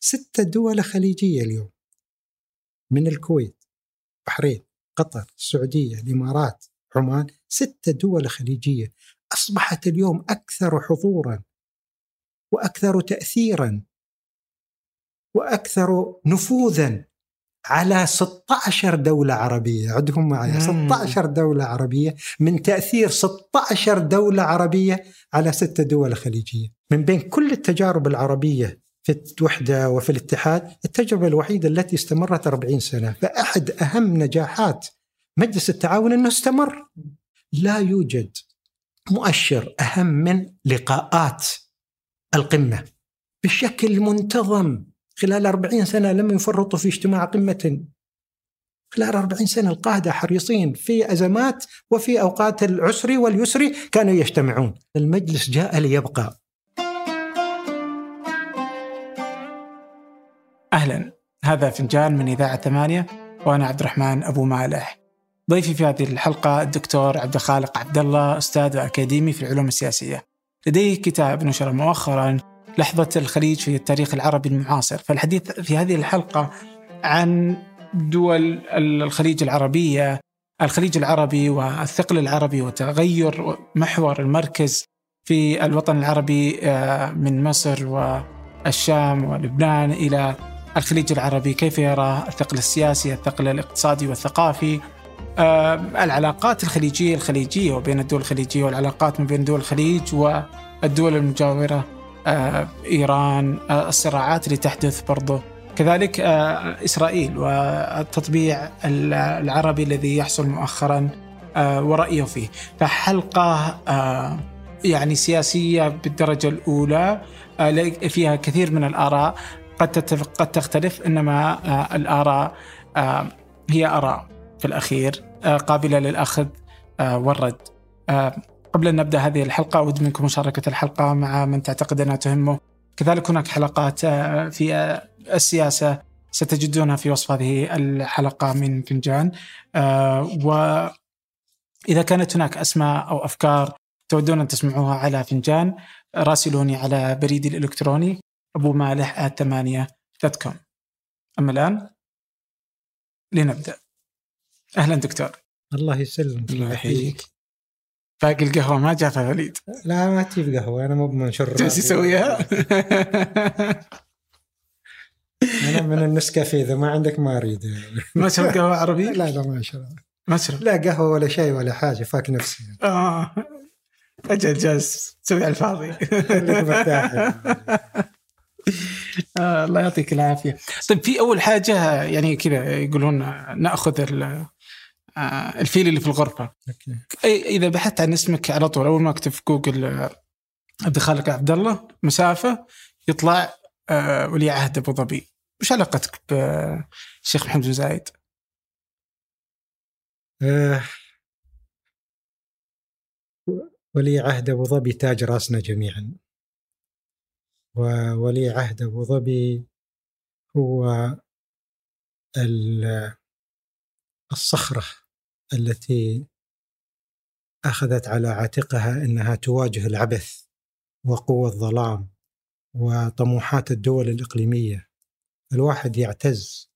ستة دول خليجية اليوم. من الكويت بحرين قطر السعودية الإمارات عمان ستة دول خليجية. أصبحت اليوم أكثر حضورا وأكثر تأثيرا وأكثر نفوذا على 16 دولة عربية. عدهم معي. 16 دولة عربية من تأثير 16 دولة عربية على ستة دول خليجية. من بين كل التجارب العربية في الوحدة وفي الاتحاد التجربة الوحيدة التي استمرت 40 سنة. فأحد أهم نجاحات مجلس التعاون أنه استمر. لا يوجد مؤشر أهم من لقاءات القمة بشكل منتظم. خلال 40 سنة لم يفرطوا في اجتماع قمة. خلال 40 سنة القادة حريصين في أزمات وفي أوقات العسر واليسر كانوا يجتمعون. المجلس جاء ليبقى. أهلا. هذا فنجان من إذاعة ثمانية وأنا عبد الرحمن أبو مالح. ضيفي في هذه الحلقة الدكتور عبد الخالق عبد الله أستاذ أكاديمي في العلوم السياسية. لديه كتاب نشر مؤخرا لحظة الخليج في التاريخ العربي المعاصر. فالحديث في هذه الحلقة عن دول الخليج العربية الخليج العربي والثقل العربي وتغير محور المركز في الوطن العربي آه، من مصر والشام ولبنان إلى الخليج العربي كيف يرى الثقل السياسي الثقل الاقتصادي والثقافي؟ آه، العلاقات الخليجية الخليجية وبين الدول الخليجية والعلاقات ما بين دول الخليج والدول المجاورة آه، إيران آه، الصراعات اللي تحدث برضو. كذلك إسرائيل والتطبيع العربي الذي يحصل مؤخرا ورأيه فيه. فحلقة يعني سياسية بالدرجة الأولى فيها كثير من الآراء. قد تتفق قد تختلف إنما الآراء هي آراء في الأخير آه، قابلة للأخذ آه، والرد. آه، قبل أن نبدأ هذه الحلقة أود منكم مشاركة الحلقة مع من تعتقد أنها تهمه. كذلك هناك حلقات في السياسة ستجدونها في وصف هذه الحلقة من فنجان. وإذا كانت هناك أسماء أو أفكار تودون أن تسمعوها على فنجان راسلوني على بريدي الإلكتروني. أبو مالح at ثمانية dot com أما الآن لنبدأ. أهلا دكتور. الله يسلمك. الله يحييك. باقي القهوة ما جافها وليد. لا ما تجيب قهوة أنا مو بمنشر جالس يسويها أنا من النسكافيه إذا ما عندك ما أريد. ما تشرب قهوة عربي؟ لا لا ما أشرب. ما تشرب؟ لا قهوة ولا شيء ولا حاجة فاك نفسي. آه. أجل جالس تسوي على الفاضي آه الله يعطيك العافية طيب في أول حاجة يعني كذا يقولون نأخذ آه، الفيل اللي في الغرفة okay. إذا بحثت عن اسمك على طول أول ما أكتب في جوجل آه، عبد الخالق عبد الله مسافة يطلع ولي عهد أبو ظبي وش علاقتك بالشيخ محمد بن زايد؟ ولي عهد أبو ظبي تاج راسنا جميعا وولي عهد أبو ظبي هو الصخرة التي أخذت على عاتقها إنها تواجه العبث وقوى الظلام وطموحات الدول الإقليمية. الواحد يعتز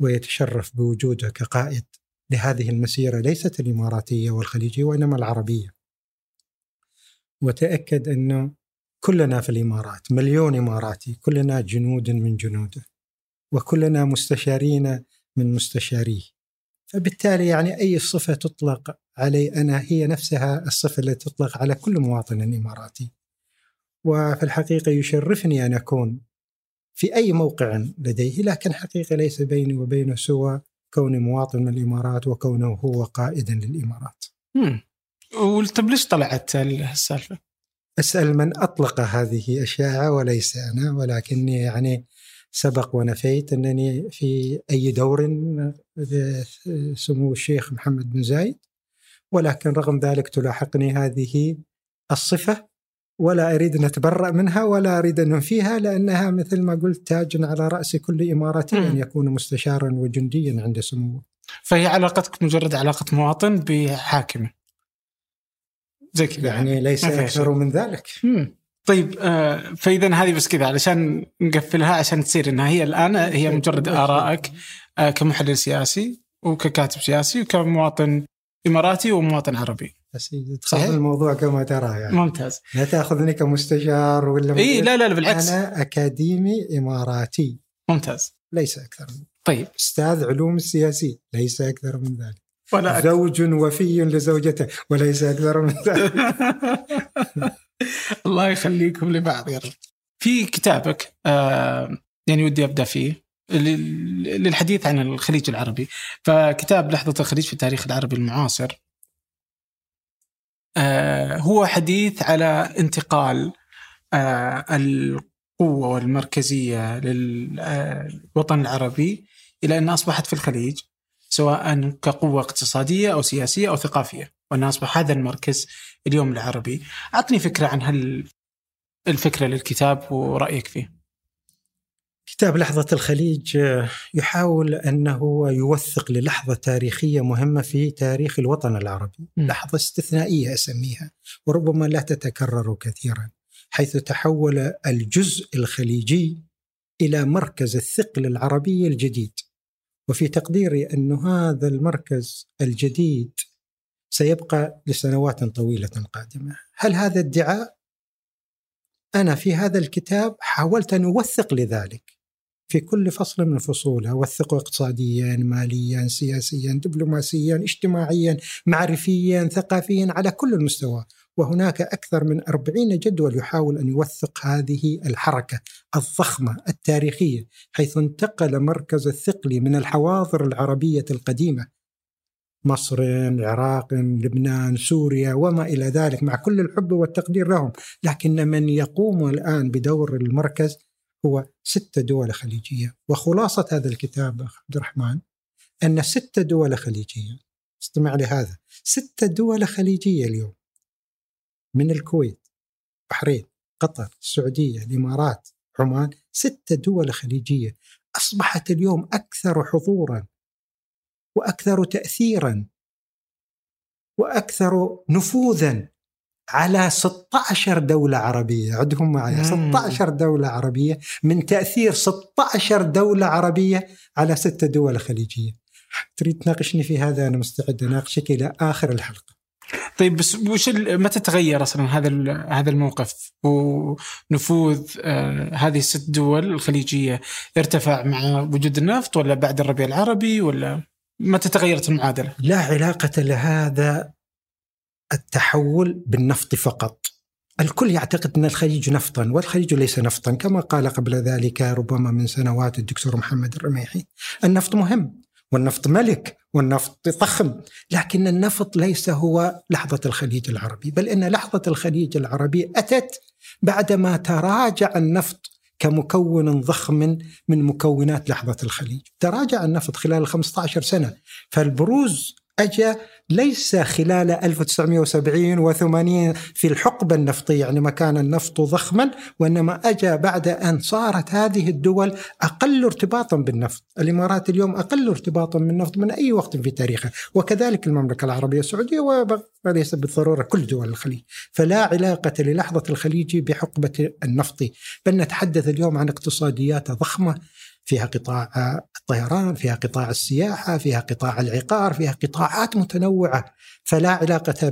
ويتشرف بوجوده كقائد لهذه المسيرة ليست الإماراتية والخليجية وإنما العربية. وتأكد انه كلنا في الإمارات مليون إماراتي كلنا جنود من جنوده وكلنا مستشارين من مستشاريه. فبالتالي يعني أي صفة تطلق علي أنا هي نفسها الصفة التي تطلق على كل مواطن إماراتي. وفي الحقيقة يشرفني أن أكون في أي موقع لديه لكن حقيقة ليس بيني وبينه سوى كوني مواطن من الإمارات وكونه هو قائدا للإمارات. طيب ليش طلعت السالفة؟ أسأل من أطلق هذه الشائعة وليس أنا ولكني يعني سبق ونفيت أنني في أي دور سمو الشيخ محمد بن زايد. ولكن رغم ذلك تلاحقني هذه الصفة ولا أريد أن أتبرأ منها ولا أريد أن أنفيها لأنها مثل ما قلت تاج على رأس كل إماراتي أن يكون مستشارا وجنديا عند سموه. فهي علاقتك مجرد علاقة مواطن بحاكمه. زي كذا يعني ليس أكثر من ذلك. مم. طيب آه، فإذا هذه بس كذا علشان نقفلها عشان تصير إنها هي الآن هي مجرد آرائك آه، كمحلل سياسي وككاتب سياسي وكمواطن إماراتي ومواطن عربي. تاخذ الموضوع كما ترى يعني. ممتاز. لا تأخذني كمستشار ولا إي لا لا بالعكس. أنا أكاديمي إماراتي. ممتاز. ليس أكثر من طيب. أستاذ علوم السياسيه ليس أكثر من ذلك. ولا أكثر. زوج وفي لزوجته وليس أكثر من ذلك الله يخليكم لبعض يا رب. في كتابك آه يعني ودي أبدأ فيه لل- للحديث عن الخليج العربي فكتاب لحظة الخليج في التاريخ العربي المعاصر آه هو حديث على انتقال آه القوة والمركزية للوطن العربي إلى أن أصبحت في الخليج سواء كقوة اقتصادية أو سياسية أو ثقافية. وأن أصبح هذا المركز اليوم العربي. أعطني فكرة عن هل الفكرة للكتاب ورأيك فيه. كتاب لحظة الخليج آه، يحاول أنه يوثق للحظة تاريخية مهمة في تاريخ الوطن العربي. مم. لحظة استثنائية أسميها وربما لا تتكرر كثيرا حيث تحول الجزء الخليجي إلى مركز الثقل العربي الجديد. وفي تقديري أن هذا المركز الجديد سيبقى لسنوات طويلة قادمة. هل هذا ادعاء؟ أنا في هذا الكتاب حاولت أن أوثق لذلك. في كل فصل من فصوله أوثقه اقتصاديا ماليا سياسيا دبلوماسيا اجتماعيا معرفيا ثقافيا على كل المستوى. وهناك أكثر من أربعين جدول يحاول أن يوثق هذه الحركة الضخمة التاريخية حيث انتقل مركز الثقل من الحواضر العربية القديمة مصر العراق لبنان سوريا وما إلى ذلك مع كل الحب والتقدير لهم. لكن من يقوم الآن بدور المركز هو ستة دول خليجية. وخلاصة هذا الكتاب عبد الرحمن أن ستة دول خليجية استمع لهذا ستة دول خليجية اليوم. من الكويت بحرين قطر السعودية الإمارات عمان ستة دول خليجية. أصبحت اليوم أكثر حضورا وأكثر تأثيرا وأكثر نفوذا على 16 دولة عربية. عدهم معي. مم. 16 دولة عربية من تأثير 16 دولة عربية على ستة دول خليجية. تريد تناقشني في هذا؟ أنا مستعد أناقشك إلى آخر الحلقة. طيب بس وش متى تغير أصلا هذا هذا الموقف؟ ونفوذ آه هذه الست دول الخليجية ارتفع مع وجود النفط ولا بعد الربيع العربي ولا متى تغيرت المعادلة؟ لا علاقة لهذا التحول بالنفط فقط. الكل يعتقد أن الخليج نفطا والخليج ليس نفطا كما قال قبل ذلك ربما من سنوات الدكتور محمد الرميحي. النفط مهم. والنفط ملك والنفط ضخم لكن النفط ليس هو لحظة الخليج العربي بل إن لحظة الخليج العربي أتت بعدما تراجع النفط كمكون ضخم من مكونات لحظة الخليج. تراجع النفط خلال 15 سنة فالبروز أجا ليس خلال 1970 و80 في الحقبة النفطية يعني ما كان النفط ضخما وإنما أجا بعد أن صارت هذه الدول أقل ارتباطا بالنفط. الإمارات اليوم أقل ارتباطا بالنفط من أي وقت في تاريخها وكذلك المملكة العربية السعودية وليس بالضرورة كل دول الخليج. فلا علاقة للحظة الخليج بحقبة النفط. بل نتحدث اليوم عن اقتصاديات ضخمة فيها قطاع الطيران فيها قطاع السياحة فيها قطاع العقار فيها قطاعات متنوعة فلا علاقة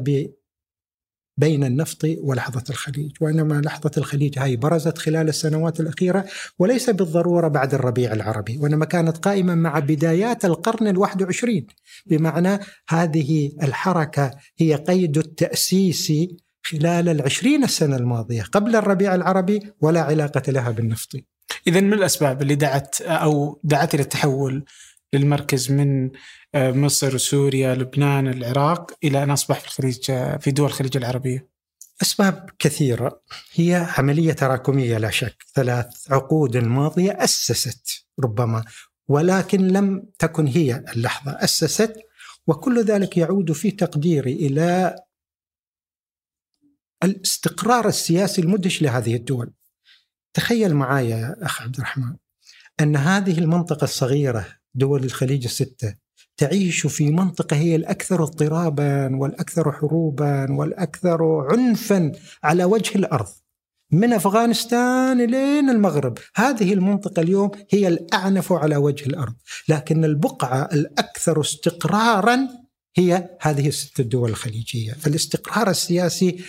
بين النفط ولحظة الخليج وإنما لحظة الخليج هاي برزت خلال السنوات الأخيرة وليس بالضرورة بعد الربيع العربي وإنما كانت قائمة مع بدايات القرن الواحد وعشرين بمعنى هذه الحركة هي قيد التأسيس خلال العشرين السنة الماضية قبل الربيع العربي ولا علاقة لها بالنفط. إذا من الأسباب اللي دعت أو دعت إلى التحول للمركز من آه، مصر سوريا لبنان العراق إلى أن أصبح في الخليج آه، في دول الخليج العربية؟ أسباب كثيرة. هي عملية تراكمية لا شك. ثلاث عقود ماضية أسست ربما ولكن لم تكن هي اللحظة. أسست وكل ذلك يعود في تقديري إلى الاستقرار السياسي المدهش لهذه الدول. تخيل معي يا أخ عبد الرحمن أن هذه المنطقة الصغيرة دول الخليج الستة تعيش في منطقة هي الأكثر اضطرابا والأكثر حروبا والأكثر عنفا على وجه الأرض من أفغانستان لين المغرب، هذه المنطقة اليوم هي الأعنف على وجه الأرض، لكن البقعة الأكثر استقرارا هي هذه الست الدول الخليجية، فالاستقرار السياسي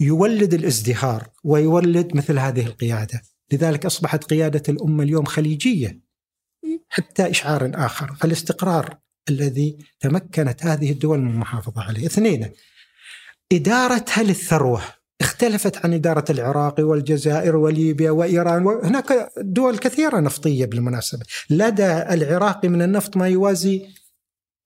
يولد الازدهار ويولد مثل هذه القيادة، لذلك أصبحت قيادة الأمة اليوم خليجية حتى إشعار آخر، فالاستقرار الذي تمكنت هذه الدول من المحافظة عليه. اثنين إدارتها للثروة. اختلفت عن إدارة العراق والجزائر وليبيا وإيران وهناك دول كثيرة نفطية بالمناسبة. لدى العراق من النفط ما يوازي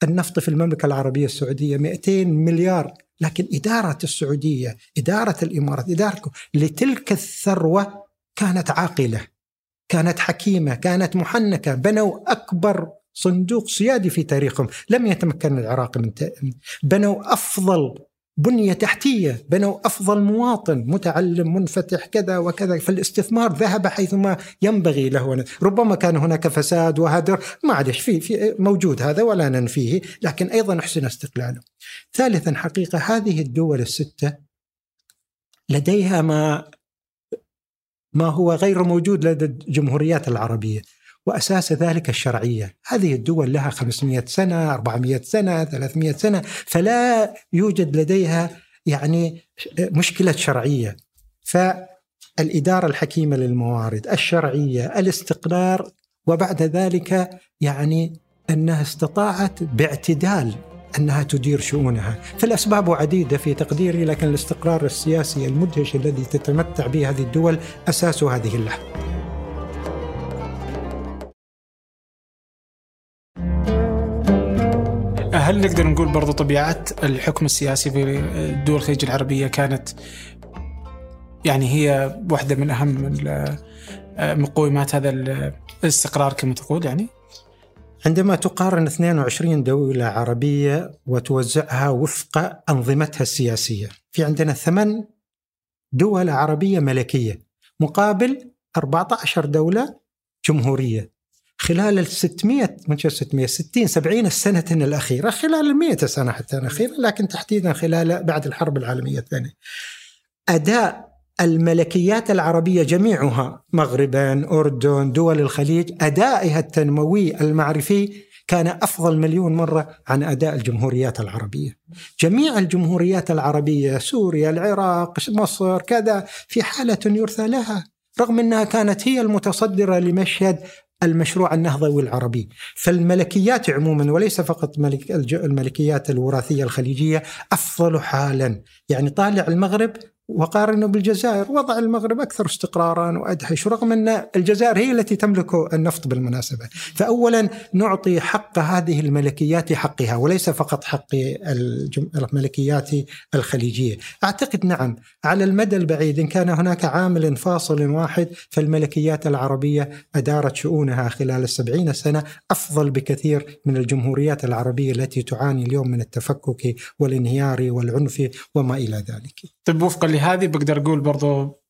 النفط في المملكة العربية السعودية 200 مليار لكن إدارة السعودية إدارة الإمارات إدارة لتلك الثروة كانت عاقلة كانت حكيمة كانت محنكة بنوا أكبر صندوق سيادي في تاريخهم. لم يتمكن العراق من بنوا أفضل بنية تحتية بنوا أفضل مواطن متعلم منفتح كذا وكذا. فالاستثمار ذهب حيثما ينبغي له. ربما كان هناك فساد وهدر معلش في, في موجود هذا ولا ننفيه لكن أيضا أحسن استقلاله. ثالثا حقيقة هذه الدول الستة لديها ما ما هو غير موجود لدى الجمهوريات العربية. وأساس ذلك الشرعية. هذه الدول لها 500 سنة 400 سنة 300 سنة فلا يوجد لديها يعني مشكلة شرعية. فالإدارة الحكيمة للموارد الشرعية الاستقرار وبعد ذلك يعني أنها استطاعت باعتدال أنها تدير شؤونها. فالأسباب عديدة في تقديري لكن الاستقرار السياسي المدهش الذي تتمتع به هذه الدول أساس هذه اللحظة. هل نقدر نقول برضو طبيعة الحكم السياسي في الدول الخليج العربية كانت يعني هي واحدة من أهم مقومات هذا الاستقرار كما تقول يعني؟ عندما تقارن 22 دولة عربية وتوزعها وفق أنظمتها السياسية في عندنا ثمان دول عربية ملكية مقابل 14 دولة جمهورية خلال ال 600 من 600 60 70 السنة الأخيرة خلال ال 100 سنة حتى الأخيرة لكن تحديدا خلال بعد الحرب العالمية الثانية. أداء الملكيات العربية جميعها مغربا أردن دول الخليج أدائها التنموي المعرفي كان أفضل مليون مرة عن أداء الجمهوريات العربية. جميع الجمهوريات العربية سوريا العراق مصر كذا في حالة يرثى لها رغم أنها كانت هي المتصدرة لمشهد المشروع النهضوي العربي فالملكيات عموما وليس فقط ملك الملكيات الوراثية الخليجية أفضل حالا. يعني طالع المغرب وقارنه بالجزائر. وضع المغرب أكثر استقرارا وأدهش رغم أن الجزائر هي التي تملك النفط بالمناسبة. فأولا نعطي حق هذه الملكيات حقها وليس فقط حق الملكيات الخليجية. أعتقد نعم على المدى البعيد إن كان هناك عامل فاصل واحد فالملكيات العربية أدارت شؤونها خلال السبعين سنة أفضل بكثير من الجمهوريات العربية التي تعاني اليوم من التفكك والانهيار والعنف وما إلى ذلك. طيب وفقا لهذه بقدر أقول برضو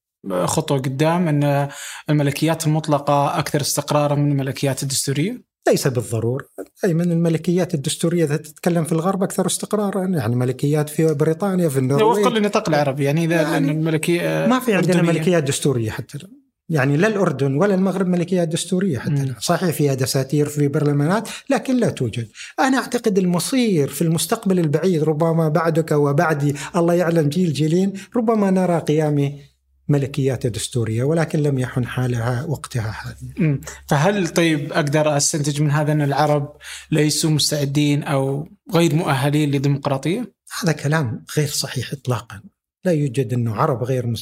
خطوة قدام إن الملكيات المطلقة أكثر استقرارا من الملكيات الدستورية؟ ليس بالضرورة، دائما الملكيات الدستورية إذا تتكلم في الغرب أكثر استقرارا، يعني ملكيات في بريطانيا في النرويج. وفقا للنطاق العربي يعني إذا يعني الملكيه ما في عندنا ملكيات دستورية حتى يعني لا الأردن ولا المغرب ملكيات دستورية حتى الآن. صحيح فيها دساتير في برلمانات لكن لا توجد. أنا أعتقد المصير في المستقبل البعيد ربما بعدك وبعدي الله يعلم جيل جيلين ربما نرى قيام ملكيات دستورية ولكن لم يحن حالها وقتها هذه فهل طيب أقدر أستنتج من هذا أن العرب ليسوا مستعدين أو غير مؤهلين للديمقراطية؟ هذا كلام غير صحيح إطلاقا. لا يوجد أنه عرب غير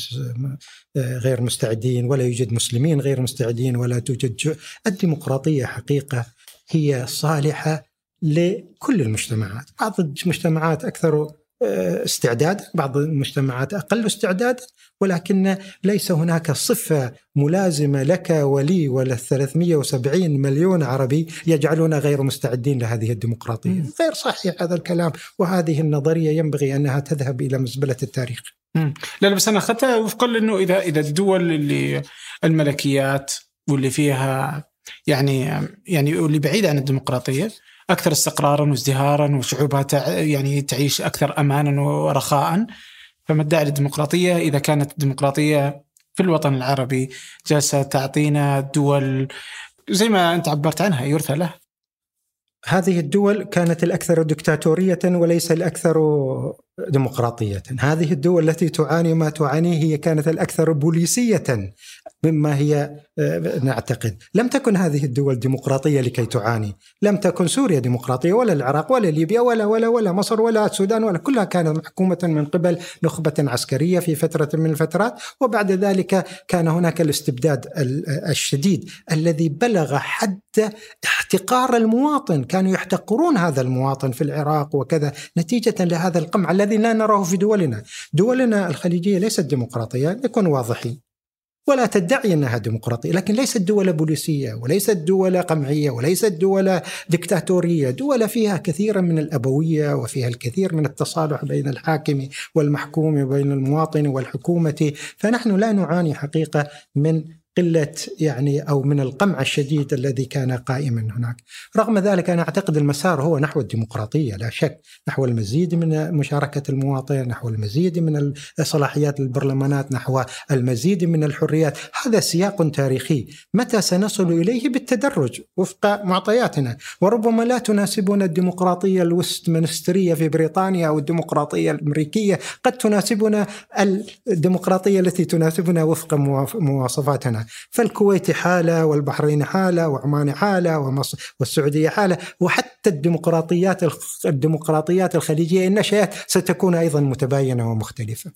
غير مستعدين ولا يوجد مسلمين غير مستعدين ولا توجد الديمقراطية حقيقة هي صالحة لكل المجتمعات، بعض المجتمعات أكثر استعدادا بعض المجتمعات أقل استعدادا ولكن ليس هناك صفة ملازمة لك ولي ولا 370 مليون عربي يجعلون غير مستعدين لهذه الديمقراطية. غير صحيح هذا الكلام وهذه النظرية ينبغي أنها تذهب إلى مزبلة التاريخ. مم. لا بس أنا أخذتها وفقا لأنه إذا إذا الدول اللي الملكيات واللي فيها يعني يعني واللي بعيدة عن الديمقراطية أكثر استقرارا وازدهارا وشعوبها يعني تعيش أكثر أمانا ورخاء فما الداعي للديمقراطية؟ إذا كانت الديمقراطية في الوطن العربي جالسة تعطينا دول زي ما أنت عبرت عنها يرثى له. هذه الدول كانت الأكثر دكتاتورية وليس الأكثر ديمقراطية. هذه الدول التي تعاني ما تعانيه هي كانت الأكثر بوليسية. مما هي آه، نعتقد. لم تكن هذه الدول ديمقراطية لكي تعاني. لم تكن سوريا ديمقراطية ولا العراق ولا ليبيا ولا ولا ولا مصر ولا السودان ولا كلها كانت محكومة من قبل نخبة عسكرية في فترة من الفترات. وبعد ذلك كان هناك الاستبداد الشديد الذي بلغ حد احتقار المواطن. كانوا يحتقرون هذا المواطن في العراق وكذا نتيجة لهذا القمع الذي لا نراه في دولنا. دولنا الخليجية ليست ديمقراطية نكون واضحين. ولا تدعي أنها ديمقراطية، لكن ليست دول بوليسية وليست دول قمعية وليست دول دكتاتوريه، دول فيها كثيرا من الأبوية وفيها الكثير من التصالح بين الحاكم والمحكوم وبين المواطن والحكومة، فنحن لا نعاني حقيقة من قلة يعني أو من القمع الشديد الذي كان قائما هناك. رغم ذلك أنا أعتقد المسار هو نحو الديمقراطية لا شك، نحو المزيد من مشاركة المواطن، نحو المزيد من صلاحيات البرلمانات، نحو المزيد من الحريات، هذا سياق تاريخي، متى سنصل إليه؟ بالتدرج وفق معطياتنا، وربما لا تناسبنا الديمقراطية الوستمنسترية في بريطانيا أو الديمقراطية الأمريكية، قد تناسبنا الديمقراطية التي تناسبنا وفق مواصفاتنا. فالكويت حالة والبحرين حالة وعمان حالة ومصر والسعودية حالة وحتى الديمقراطيات الديمقراطيات الخليجية إن نشأت ستكون أيضا متباينة ومختلفة.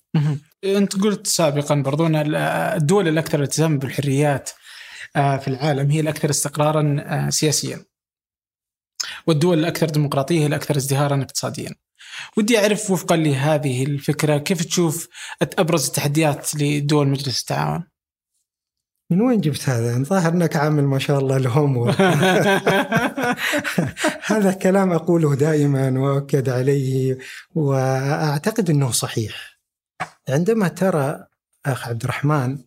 أنت قلت سابقا برضو أن الدول الأكثر التزام بالحريات آه، في العالم هي الأكثر استقرارا آه، سياسيا. والدول الأكثر ديمقراطية هي الأكثر ازدهارا اقتصاديا. ودي أعرف وفقا لهذه الفكرة كيف تشوف أبرز التحديات لدول مجلس التعاون؟ من وين جبت هذا؟ ظاهر إنك عامل ما شاء الله الهوم هذا كلام أقوله دائما وأؤكد عليه وأعتقد إنه صحيح. عندما ترى أخ عبد الرحمن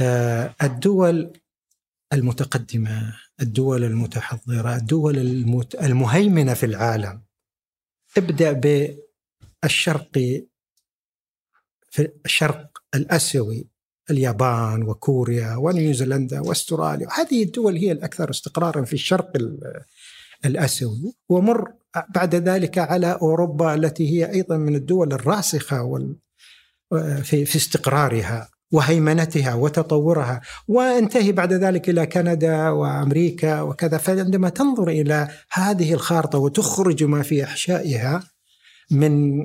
آه، الدول المتقدمة، الدول المتحضرة، الدول المهيمنة في العالم ابدأ بالشرق في الشرق الأسيوي اليابان وكوريا ونيوزيلندا واستراليا. هذه الدول هي الأكثر استقرارا في الشرق الآسيوي. ومر بعد ذلك على أوروبا التي هي أيضا من الدول الراسخة وال في في استقرارها وهيمنتها وتطورها. وانتهي بعد ذلك إلى كندا وأمريكا وكذا. فعندما تنظر إلى هذه الخارطة وتخرج ما في أحشائها من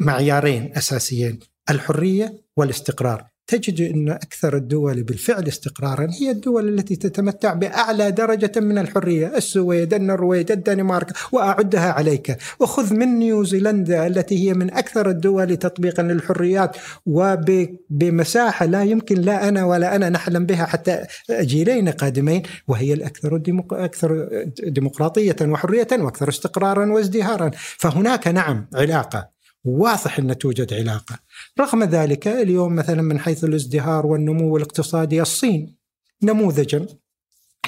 معيارين أساسيين الحرية والاستقرار. تجد أن أكثر الدول بالفعل استقرارا هي الدول التي تتمتع بأعلى درجة من الحرية السويد النرويج الدنمارك وأعدها عليك. وخذ من نيوزيلندا التي هي من أكثر الدول تطبيقا للحريات وبمساحة لا يمكن لا أنا ولا أنا نحلم بها حتى جيلين قادمين وهي الأكثر ديمق... أكثر ديمقراطية وحرية وأكثر استقرارا وازدهارا. فهناك نعم علاقة. واضح أن توجد علاقة. رغم ذلك اليوم مثلا من حيث الازدهار والنمو الاقتصادي الصين نموذجا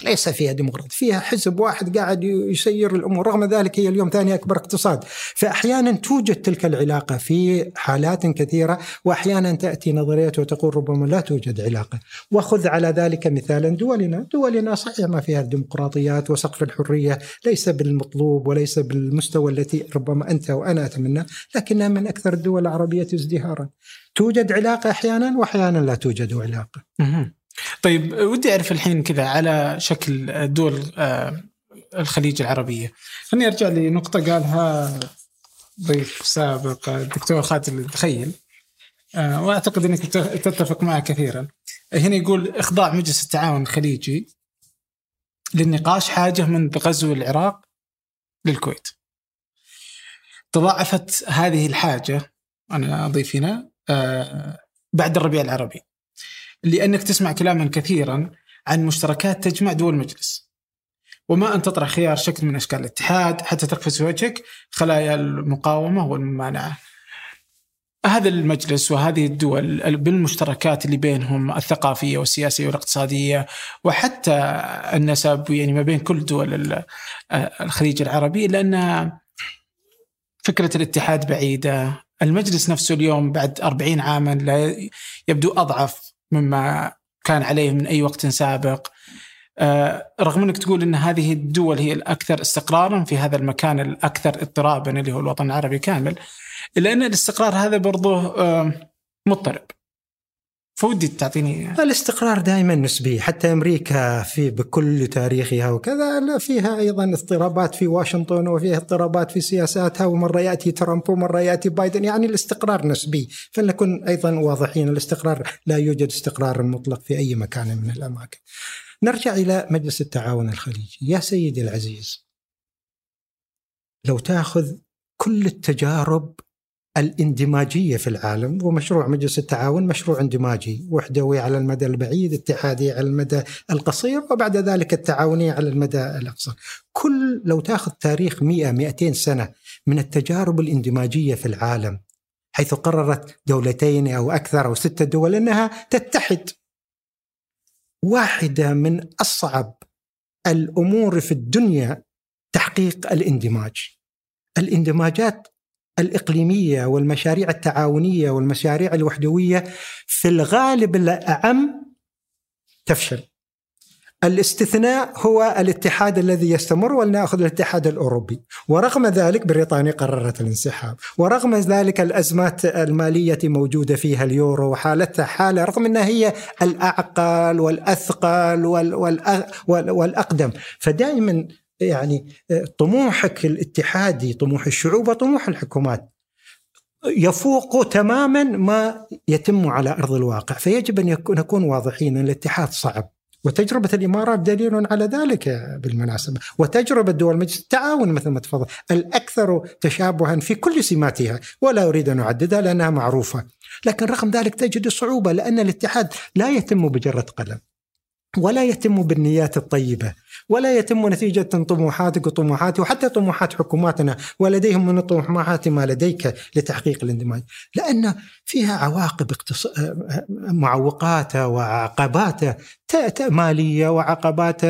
ليس فيها ديمقراطية فيها حزب واحد قاعد يسير الأمور رغم ذلك هي اليوم ثاني أكبر اقتصاد. فأحيانا توجد تلك العلاقة في حالات كثيرة وأحيانا تأتي نظريات وتقول ربما لا توجد علاقة. وخذ على ذلك مثالا دولنا. دولنا صحيح ما فيها الديمقراطيات وسقف الحرية ليس بالمطلوب وليس بالمستوى التي ربما أنت وأنا أتمنى لكنها من أكثر الدول العربية ازدهارا. توجد علاقة أحيانا وأحيانا لا توجد علاقة. طيب ودي أعرف الحين كذا على شكل دول آه، الخليج العربية. خليني أرجع لنقطة قالها ضيف سابق الدكتور خالد الدخيل آه، وأعتقد إنك تتفق معه كثيرا. هنا يقول إخضاع مجلس التعاون الخليجي للنقاش حاجة منذ غزو العراق للكويت. تضاعفت هذه الحاجة أنا أضيف هنا آه، بعد الربيع العربي. لأنك تسمع كلاما كثيرا عن مشتركات تجمع دول المجلس. وما أن تطرح خيار شكل من أشكال الاتحاد حتى تقفز في وجهك خلايا المقاومة والممانعة. هذا المجلس وهذه الدول بالمشتركات اللي بينهم الثقافية والسياسية والاقتصادية وحتى النسب يعني ما بين كل دول الخليج العربي لأن فكرة الاتحاد بعيدة. المجلس نفسه اليوم بعد 40 عاما لا يبدو أضعف مما كان عليه من أي وقت سابق. آه، رغم أنك تقول إن هذه الدول هي الأكثر استقرارا في هذا المكان الأكثر اضطرابا اللي هو الوطن العربي كامل إلا أن الاستقرار هذا برضه مضطرب. فودي تعطيني. الاستقرار دائما نسبي حتى أمريكا في بكل تاريخها وكذا فيها أيضا اضطرابات في واشنطن وفيها اضطرابات في سياساتها ومرة يأتي ترامب ومرة يأتي بايدن يعني الاستقرار نسبي. فلنكن أيضا واضحين الاستقرار لا يوجد استقرار مطلق في أي مكان من الأماكن. نرجع إلى مجلس التعاون الخليجي. يا سيدي العزيز لو تأخذ كل التجارب الاندماجية في العالم ومشروع مجلس التعاون مشروع اندماجي وحدوي على المدى البعيد اتحادي على المدى القصير وبعد ذلك التعاوني على المدى الأقصر. كل لو تاخذ تاريخ 100 200 سنة من التجارب الاندماجية في العالم حيث قررت دولتين أو أكثر أو ستة دول أنها تتحد واحدة من أصعب الأمور في الدنيا تحقيق الاندماج. الاندماجات الإقليمية والمشاريع التعاونية والمشاريع الوحدوية في الغالب الأعم تفشل. الاستثناء هو الاتحاد الذي يستمر ولنأخذ الاتحاد الأوروبي، ورغم ذلك بريطانيا قررت الانسحاب، ورغم ذلك الأزمات المالية موجودة فيها اليورو وحالتها حالة رغم أنها هي الأعقل والأثقل والأقدم، فدائما يعني طموحك الاتحادي طموح الشعوب وطموح الحكومات يفوق تماما ما يتم على أرض الواقع. فيجب أن نكون واضحين أن الاتحاد صعب وتجربة الإمارات دليل على ذلك بالمناسبة. وتجربة دول مجلس التعاون مثل ما تفضل. الأكثر تشابها في كل سماتها ولا أريد أن أعددها لأنها معروفة. لكن رغم ذلك تجد صعوبة لأن الاتحاد لا يتم بجرة قلم ولا يتم بالنيات الطيبة. ولا يتم نتيجة طموحاتك وطموحاتي وحتى طموحات حكوماتنا ولديهم من الطموحات ما لديك لتحقيق الاندماج. لأن فيها عواقب اقتص... معوقات وعقبات مالية وعقبات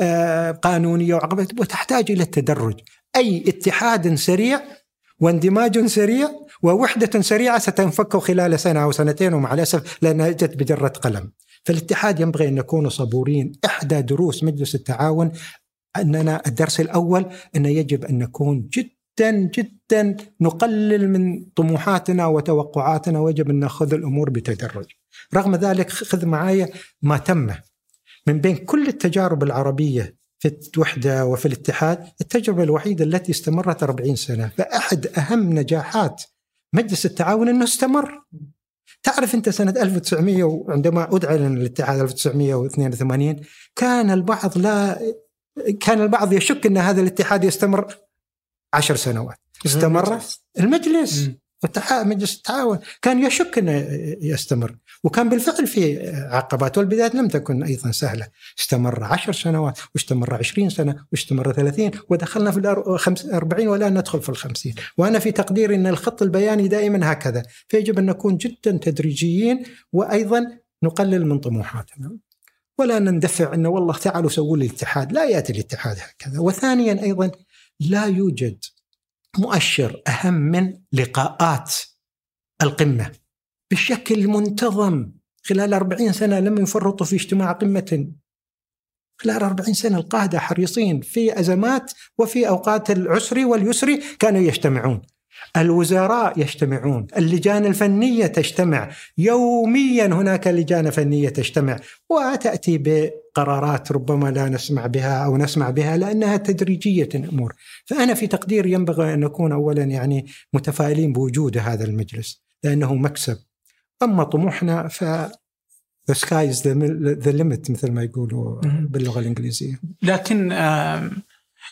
آه، قانونية وعقبات وتحتاج إلى التدرج. أي اتحاد سريع واندماج سريع ووحدة سريعة ستنفك خلال سنة أو سنتين ومع الأسف لأنها جت بجرة قلم. فالاتحاد ينبغي أن نكون صبورين. إحدى دروس مجلس التعاون أننا الدرس الأول أن يجب أن نكون جدا جدا نقلل من طموحاتنا وتوقعاتنا ويجب أن نأخذ الأمور بتدرج. رغم ذلك خذ معايا ما تم. من بين كل التجارب العربية في الوحدة وفي الاتحاد التجربة الوحيدة التي استمرت 40 سنة. فأحد أهم نجاحات مجلس التعاون أنه استمر. تعرف أنت سنة 1900 عندما ادعى الاتحاد 1982 كان البعض لا كان البعض يشك أن هذا الاتحاد يستمر عشر سنوات. استمر المجلس. مجلس التعاون كان يشك إنه يستمر. وكان بالفعل في عقبات والبدايات لم تكن أيضا سهلة. استمر عشر سنوات واستمر عشرين سنة واستمر ثلاثين ودخلنا في الأربعين والآن ندخل في الخمسين. وأنا في تقديري إن الخط البياني دائما هكذا. فيجب أن نكون جدا تدريجيين وأيضا نقلل من طموحاتنا. ولا نندفع انه والله تعالوا سووا لي الاتحاد. لا يأتي الاتحاد هكذا. وثانيا أيضا لا يوجد مؤشر أهم من لقاءات القمة. بشكل منتظم خلال 40 سنة لم يفرطوا في اجتماع قمة. خلال 40 سنة القادة حريصين في أزمات وفي أوقات العسر واليسر كانوا يجتمعون. الوزراء يجتمعون اللجان الفنية تجتمع. يوميا هناك لجان فنية تجتمع وتأتي بقرارات ربما لا نسمع بها أو نسمع بها لأنها تدريجية الأمور فأنا في تقديري ينبغي أن نكون أولا يعني متفائلين بوجود هذا المجلس لأنه مكسب. أما طموحنا ف the sky is the limit مثل ما يقولوا باللغة الإنجليزية. لكن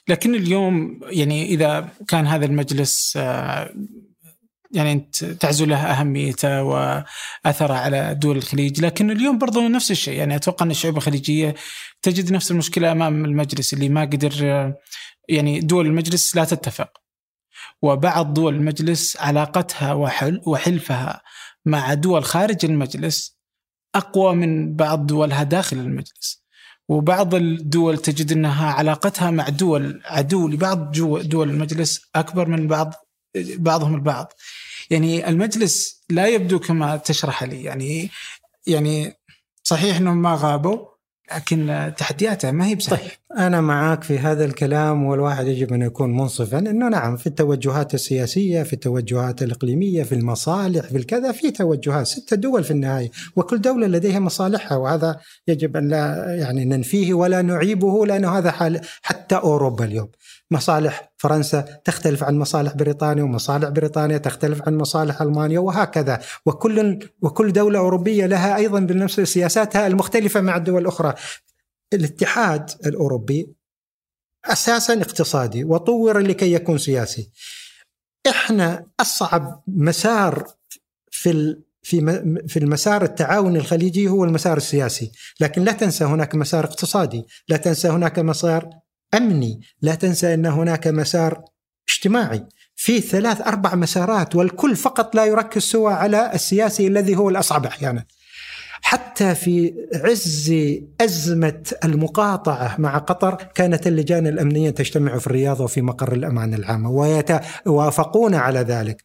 لكن اليوم يعني إذا كان هذا المجلس آه، يعني أنت تعزو له أهميته وأثره على دول الخليج، لكن اليوم برضو نفس الشيء يعني أتوقع أن الشعوب الخليجية تجد نفس المشكلة أمام المجلس اللي ما قدر يعني دول المجلس لا تتفق. وبعض دول المجلس علاقتها وحل وحلفها مع دول خارج المجلس أقوى من بعض دولها داخل المجلس. وبعض الدول تجد أنها علاقتها مع دول عدو لبعض دول المجلس أكبر من بعض بعضهم البعض. يعني المجلس لا يبدو كما تشرح لي. يعني يعني صحيح إنهم ما غابوا لكن تحدياته ما هي بسهله طيب. أنا معك في هذا الكلام والواحد يجب أن يكون منصفا إنه نعم في التوجهات السياسية في التوجهات الإقليمية في المصالح في الكذا في توجهات ستة دول في النهاية وكل دولة لديها مصالحها وهذا يجب أن لا يعني ننفيه ولا نعيبه لأنه هذا حال حتى أوروبا اليوم مصالح فرنسا تختلف عن مصالح بريطانيا ومصالح بريطانيا تختلف عن مصالح ألمانيا وهكذا وكل وكل دولة أوروبية لها أيضا بنفس سياساتها المختلفة مع الدول الأخرى. الاتحاد الأوروبي أساسا اقتصادي وطور لكي يكون سياسي. إحنا أصعب مسار في في في المسار التعاون الخليجي هو المسار السياسي، لكن لا تنسى هناك مسار اقتصادي، لا تنسى هناك مسار أمني، لا تنسى أن هناك مسار اجتماعي، في ثلاث أربع مسارات والكل فقط لا يركز سوى على السياسي الذي هو الأصعب أحيانا. حتى في عز أزمة المقاطعة مع قطر كانت اللجان الأمنية تجتمع في الرياض وفي مقر الامانه العامه ويتوافقون على ذلك.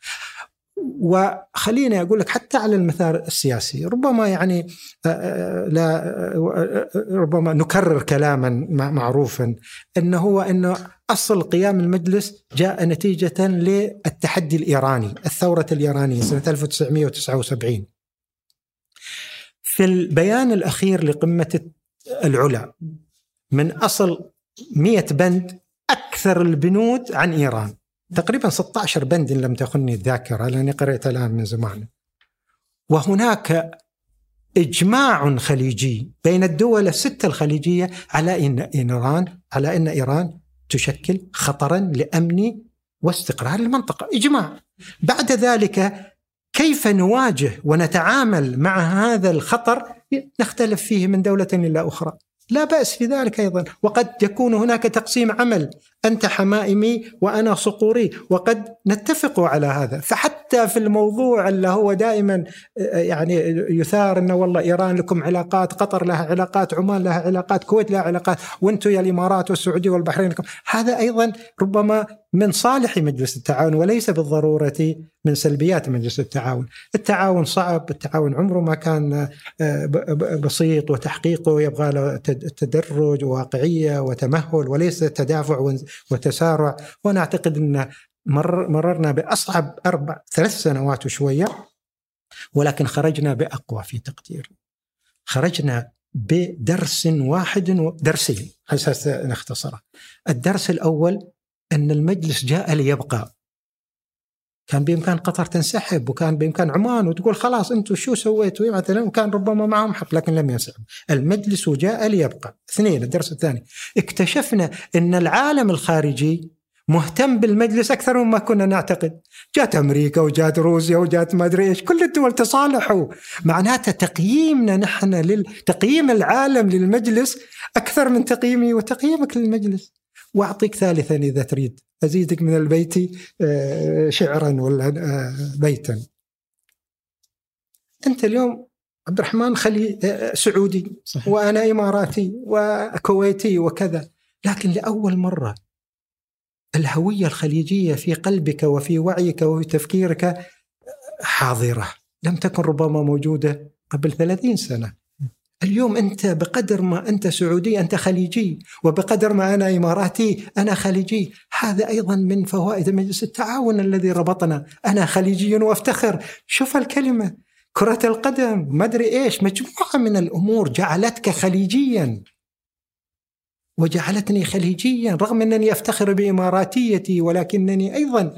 وخليني أقول لك حتى على المثال السياسي ربما يعني آه، آه، لا آه، ربما نكرر كلاما معروفا إنه هو إنه أصل قيام المجلس جاء نتيجة للتحدي الإيراني، الثورة الإيرانية سنة 1979. في البيان الأخير لقمة العلا من أصل 100 بند أكثر البنود عن إيران. تقريبا 16 بند إن لم تخني الذاكرة لأني قرأت الآن من زمان. وهناك إجماع خليجي بين الدول الستة الخليجية على أن إيران على أن إيران تشكل خطرا لأمن واستقرار المنطقة. إجماع. بعد ذلك كيف نواجه ونتعامل مع هذا الخطر نختلف فيه من دولة إلى أخرى؟ لا بأس في ذلك أيضا. وقد يكون هناك تقسيم عمل أنت حمائمي وأنا صقوري وقد نتفق على هذا. فحتى في الموضوع اللي هو دائما آه، يعني يثار أنه والله إيران لكم علاقات قطر لها علاقات عمان لها علاقات كويت لها علاقات وأنتم يا الإمارات والسعودية والبحرين لكم. هذا أيضا ربما من صالح مجلس التعاون وليس بالضرورة من سلبيات مجلس التعاون. التعاون صعب التعاون عمره ما كان آه، بسيط وتحقيقه يبغى له تدرج وواقعية وتمهل وليس تدافع وتسارع. وأنا أعتقد أن مر مررنا بأصعب أربع ثلاث سنوات وشوية ولكن خرجنا بأقوى في تقديري خرجنا بدرس واحد درسين على أساس نختصره. الدرس الأول أن المجلس جاء ليبقى. كان بإمكان قطر تنسحب وكان بإمكان عمان وتقول خلاص أنتم شو سويتوا؟ مثلا وكان ربما معهم حق لكن لم ينسحب. المجلس جاء ليبقى. اثنين الدرس الثاني. اكتشفنا إن العالم الخارجي مهتم بالمجلس أكثر مما كنا نعتقد. جات أمريكا وجات روسيا وجات ما أدري إيش. كل الدول تصالحوا. معناته تقييمنا نحن لتقييم العالم للمجلس أكثر من تقييمي وتقييمك للمجلس. وأعطيك ثالثا إذا تريد. أزيدك من البيت آه، شعرا ولا آه، بيتا. أنت اليوم عبد الرحمن خلي آه، سعودي صحيح. وأنا إماراتي وكويتي وكذا. لكن لأول مرة الهوية الخليجية في قلبك وفي وعيك وفي تفكيرك حاضرة. لم تكن ربما موجودة قبل ثلاثين سنة. اليوم أنت بقدر ما أنت سعودي أنت خليجي وبقدر ما أنا إماراتي أنا خليجي. هذا أيضا من فوائد مجلس التعاون الذي ربطنا. أنا خليجي وأفتخر. شوف الكلمة. كرة القدم ما أدري إيش مجموعة من الأمور جعلتك خليجيا. وجعلتني خليجيا رغم أنني أفتخر بإماراتيتي ولكنني أيضا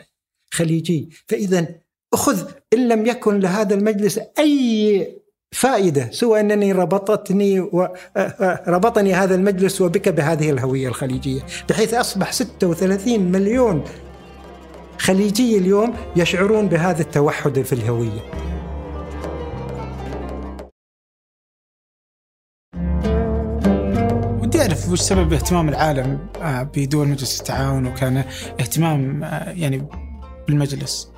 خليجي. فاذا أخذ إن لم يكن لهذا المجلس أي فائدة سوى أنني ربطتني و... ربطني هذا المجلس وبك بهذه الهوية الخليجية بحيث أصبح 36 مليون خليجي اليوم يشعرون بهذا التوحد في الهوية. ودي أعرف وش سبب اهتمام العالم بدول مجلس التعاون وكان اهتمام يعني بالمجلس؟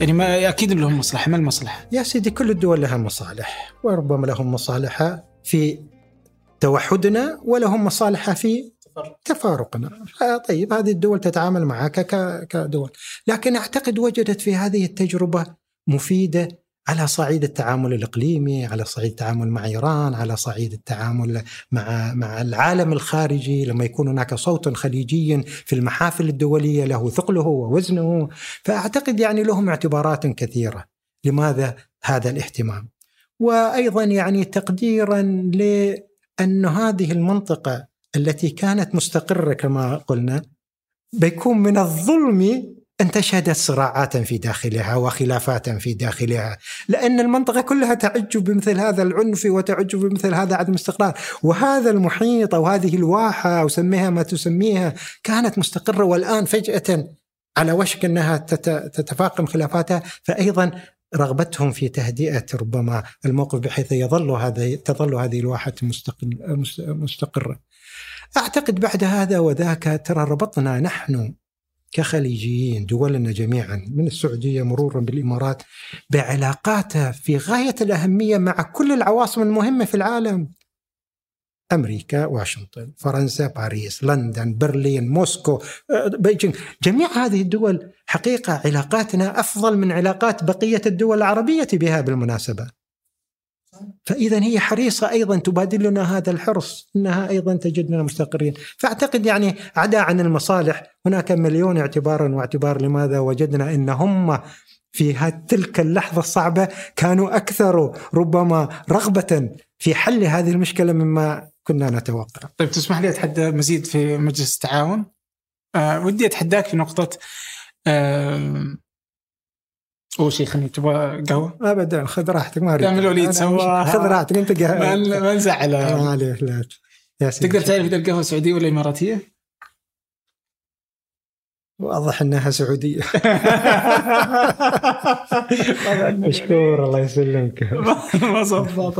يعني ما أكيد لهم مصلحة ما المصلحة؟ يا سيدي كل الدول لها مصالح وربما لهم مصالحها في توحدنا ولهم مصالحها في تفارقنا طيب هذه الدول تتعامل معك كدول لكن أعتقد وجدت في هذه التجربة مفيدة على صعيد التعامل الإقليمي، على صعيد التعامل مع إيران، على صعيد التعامل مع مع العالم الخارجي. لما يكون هناك صوت خليجي في المحافل الدولية له ثقله ووزنه، فأعتقد يعني لهم اعتبارات كثيرة. لماذا هذا الاهتمام. وأيضا يعني تقديرا لأن هذه المنطقة التي كانت مستقرة كما قلنا بيكون من الظلم أن تشهد صراعات في داخلها وخلافات في داخلها لأن المنطقة كلها تعج بمثل هذا العنف وتعج بمثل هذا عدم الاستقرار. وهذا المحيط أو هذه الواحة أو سميها ما تسميها كانت مستقرة والآن فجأة على وشك أنها تتفاقم خلافاتها فأيضا رغبتهم في تهدئة ربما الموقف بحيث يظل هذا تظل هذه الواحة مستقرة. أعتقد بعد هذا وذاك ترى ربطنا نحن كخليجيين دولنا جميعا من السعودية مرورا بالإمارات بعلاقاتها في غاية الأهمية مع كل العواصم المهمة في العالم. أمريكا، واشنطن، فرنسا، باريس، لندن، برلين، موسكو، آه، بيجينغ، جميع هذه الدول حقيقة علاقاتنا أفضل من علاقات بقية الدول العربية بها بالمناسبة. فإذا هي حريصة أيضا تبادل لنا هذا الحرص أنها أيضا تجدنا مستقرين. فأعتقد يعني عدا عن المصالح هناك مليون اعتبار واعتبار لماذا وجدنا أن هم في تلك اللحظة الصعبة كانوا أكثر ربما رغبة في حل هذه المشكلة مما كنا نتوقع. طيب تسمح لي أتحدى مزيد في مجلس التعاون؟ أه ودي أتحداك في نقطة أه اول شيء خليني تبغى قهوة؟ ابدا خذ راحتك ما أريد. تعمل وليد سواها خذ راحتك أنت قهوة. ما نزعل. ما عليك لا. تقدر تعرف إذا القهوة سعودية ولا إماراتية؟ واضح إنها سعودية. مشكور الله يسلمك. ما ظبط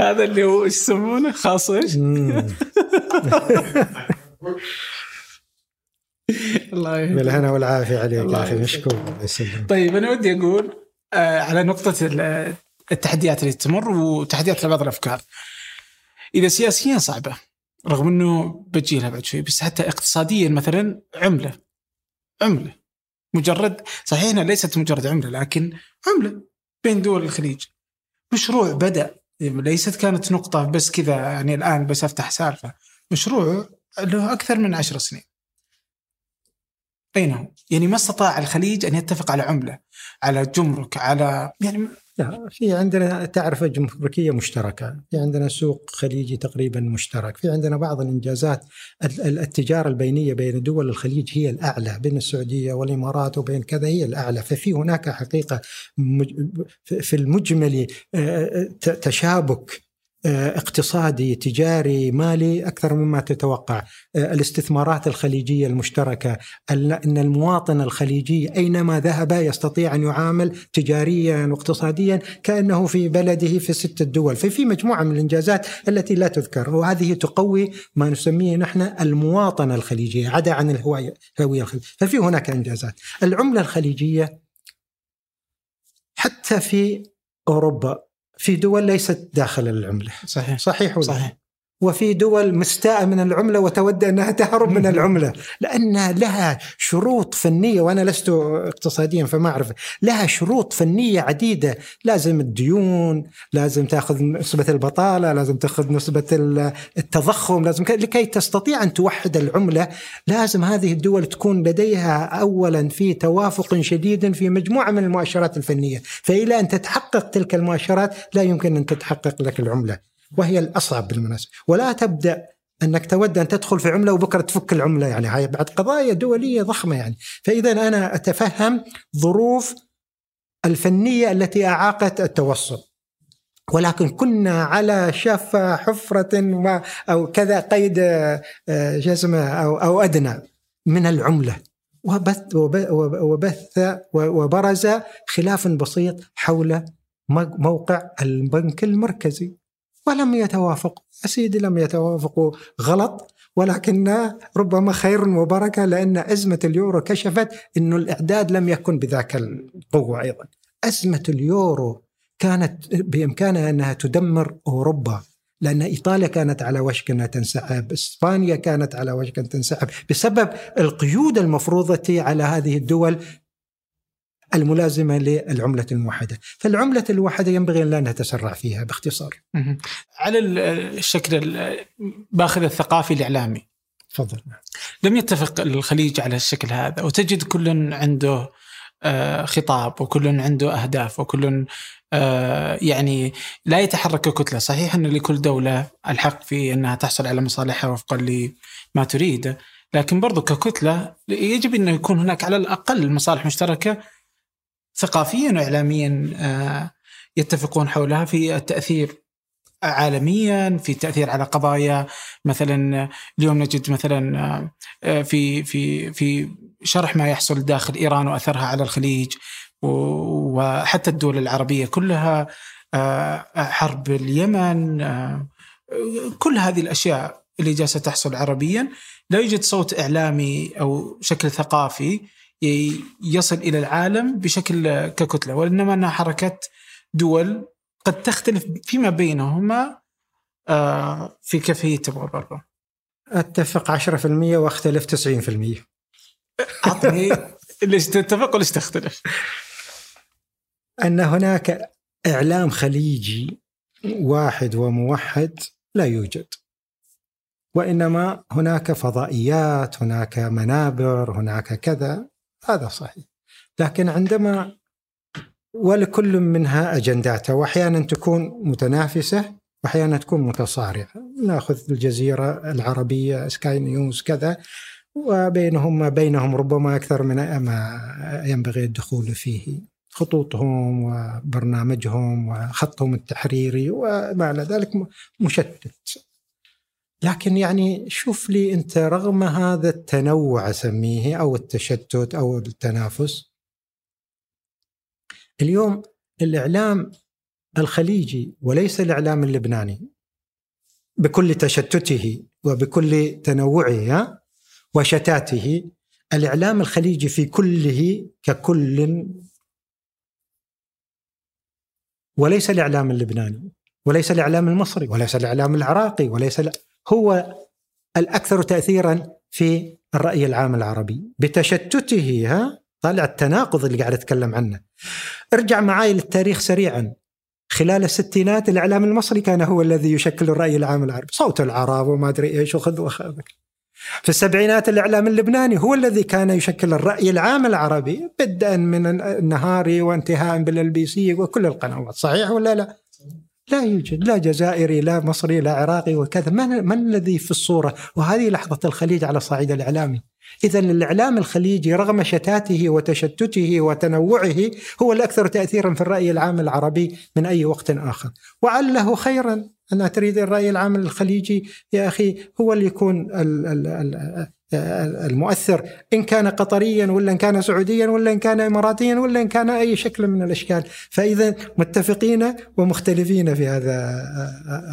هذا اللي هو إيش يسمونه؟ خاص إيش؟ الله يهديك. بالهنا والعافية عليك يا أخي مشكور. طيب أنا ودي أقول آه على نقطة التحديات اللي تمر وتحديات لبعض الأفكار. إذا سياسيا صعبة رغم إنه بجي لها بعد شوي بس حتى اقتصاديا مثلا عملة. عملة. مجرد صحيح إنها ليست مجرد عملة لكن عملة بين دول الخليج. مشروع بدأ ليست كانت نقطة بس كذا يعني الآن بس أفتح سالفة. مشروع له أكثر من عشر سنين. اي نعم يعني ما استطاع الخليج أن يتفق على عملة على جمرك على يعني لا في عندنا تعرفة جمركية مشتركة، في عندنا سوق خليجي تقريبا مشترك، في عندنا بعض الإنجازات. التجارة البينية بين دول الخليج هي الأعلى. بين السعودية والإمارات وبين كذا هي الأعلى، ففي هناك حقيقة في المجمل آه، آه، تشابك اقتصادي تجاري مالي أكثر مما تتوقع. آه، الاستثمارات الخليجية المشتركة إن المواطن الخليجي أينما ذهب يستطيع أن يعامل تجاريا واقتصاديا كأنه في بلده في ست الدول ففي مجموعة من الإنجازات التي لا تذكر. وهذه تقوي ما نسميه نحن المواطنه الخليجيه عدا عن الهويه الهوية الخليجية. ففي هناك إنجازات. العملة الخليجية حتى في أوروبا في دول ليست داخل العملة. صحيح. صحيح ولا صحيح. وفي دول مستاءة من العملة وتود أنها تهرب من العملة. لأن لها شروط فنية وأنا لست اقتصاديا فما أعرف. لها شروط فنية عديدة. لازم الديون لازم تأخذ نسبة البطالة لازم تأخذ نسبة التضخم لازم لكي تستطيع أن توحد العملة. لازم هذه الدول تكون لديها أولا في توافق شديد في مجموعة من المؤشرات الفنية. فإلى أن تتحقق تلك المؤشرات لا يمكن أن تتحقق لك العملة. وهي الأصعب بالمناسبة. ولا تبدأ أنك تود أن تدخل في عملة وبكرة تفك العملة يعني هاي بعد قضايا دولية ضخمة يعني. فإذا أنا أتفهم ظروف الفنية التي أعاقت التوصل. ولكن كنا على شفا حفرة ما أو كذا قيد آه، جزمة أو أو أدنى من العملة. وبث وبث وبرز خلاف بسيط حول موقع البنك المركزي. ولم يتوافقوا سيدي لم يتوافقوا غلط ولكن ربما خير وبركة لأن أزمة اليورو كشفت أن الإعداد لم يكن بذاك القوة أيضا. أزمة اليورو كانت بإمكانها أنها تدمر أوروبا لأن إيطاليا كانت على وشك أنها تنسحب إسبانيا كانت على وشك أن تنسحب بسبب القيود المفروضة على هذه الدول الملازمة للعملة الموحدة. فالعملة الموحدة ينبغي أن لا نتسرع فيها باختصار. على الشكل باخذ الثقافي الإعلامي. تفضل. لم يتفق الخليج على الشكل هذا وتجد كل عنده آه، خطاب وكل عنده أهداف وكل آه، يعني لا يتحرك ككتلة صحيح أن لكل دولة الحق في أنها تحصل على مصالحها وفقا لما تريد لكن برضو ككتلة يجب أن يكون هناك على الأقل مصالح مشتركة ثقافيا واعلاميا آه، يتفقون حولها في التأثير عالميا في التأثير على قضايا. مثلا اليوم نجد مثلا آه، في في في شرح ما يحصل داخل إيران وأثرها على الخليج وحتى الدول العربية كلها آه، حرب اليمن كل هذه الأشياء اللي جالسة تحصل عربيا. لا يوجد صوت إعلامي أو شكل ثقافي يصل إلى العالم بشكل ككتلة وإنما أنها حركه دول قد تختلف فيما بينهما آه، في كيفية تبغى برا. أتفق 10% وأختلف 90% اعطني ليش تتفق وليش تختلف؟ أن هناك إعلام خليجي واحد وموحد لا يوجد. وإنما هناك فضائيات هناك منابر هناك كذا. هذا صحيح. لكن عندما ولكل منها أجنداتها وأحيانا تكون متنافسة وأحيانا تكون متصارعة نأخذ الجزيرة العربية سكاي نيوز كذا وبينهم بينهم ربما أكثر من ما ينبغي الدخول فيه. خطوطهم وبرنامجهم وخطهم التحريري وما إلى ذلك مشتت. لكن يعني شوف لي أنت رغم هذا التنوع أسميه أو التشتت أو التنافس اليوم الإعلام الخليجي وليس الإعلام اللبناني بكل تشتته وبكل تنوعه وشتاته الإعلام الخليجي في كله ككل وليس الإعلام اللبناني وليس الإعلام المصري وليس الإعلام العراقي وليس هو الأكثر تأثيرا في الرأي العام العربي. بتشتته ها طالع التناقض اللي قاعد أتكلم عنه. ارجع معي للتاريخ سريعا. خلال الستينات الإعلام المصري كان هو الذي يشكل الرأي العام العربي. صوت العرب وما أدري إيش وخذ وخذك في السبعينات الإعلام اللبناني هو الذي كان يشكل الرأي العام العربي بدءا من النهاري وانتهاء بالإل بي سي وكل القنوات. صحيح ولا لا؟ لا يوجد لا جزائري لا مصري لا عراقي وكذا. من, من الذي في الصورة؟ وهذه لحظة الخليج على الصعيد الإعلامي إذا الإعلام الخليجي رغم شتاته وتشتته وتنوعه هو الأكثر تأثيرا في الرأي العام العربي من أي وقت آخر. وعله خيرا. أن تريد الرأي العام الخليجي يا أخي هو اللي يكون ال ال ال المؤثر إن كان قطريا ولا إن كان سعوديا ولا إن كان إماراتيا ولا إن كان أي شكل من الأشكال. فإذا متفقين ومختلفين في هذا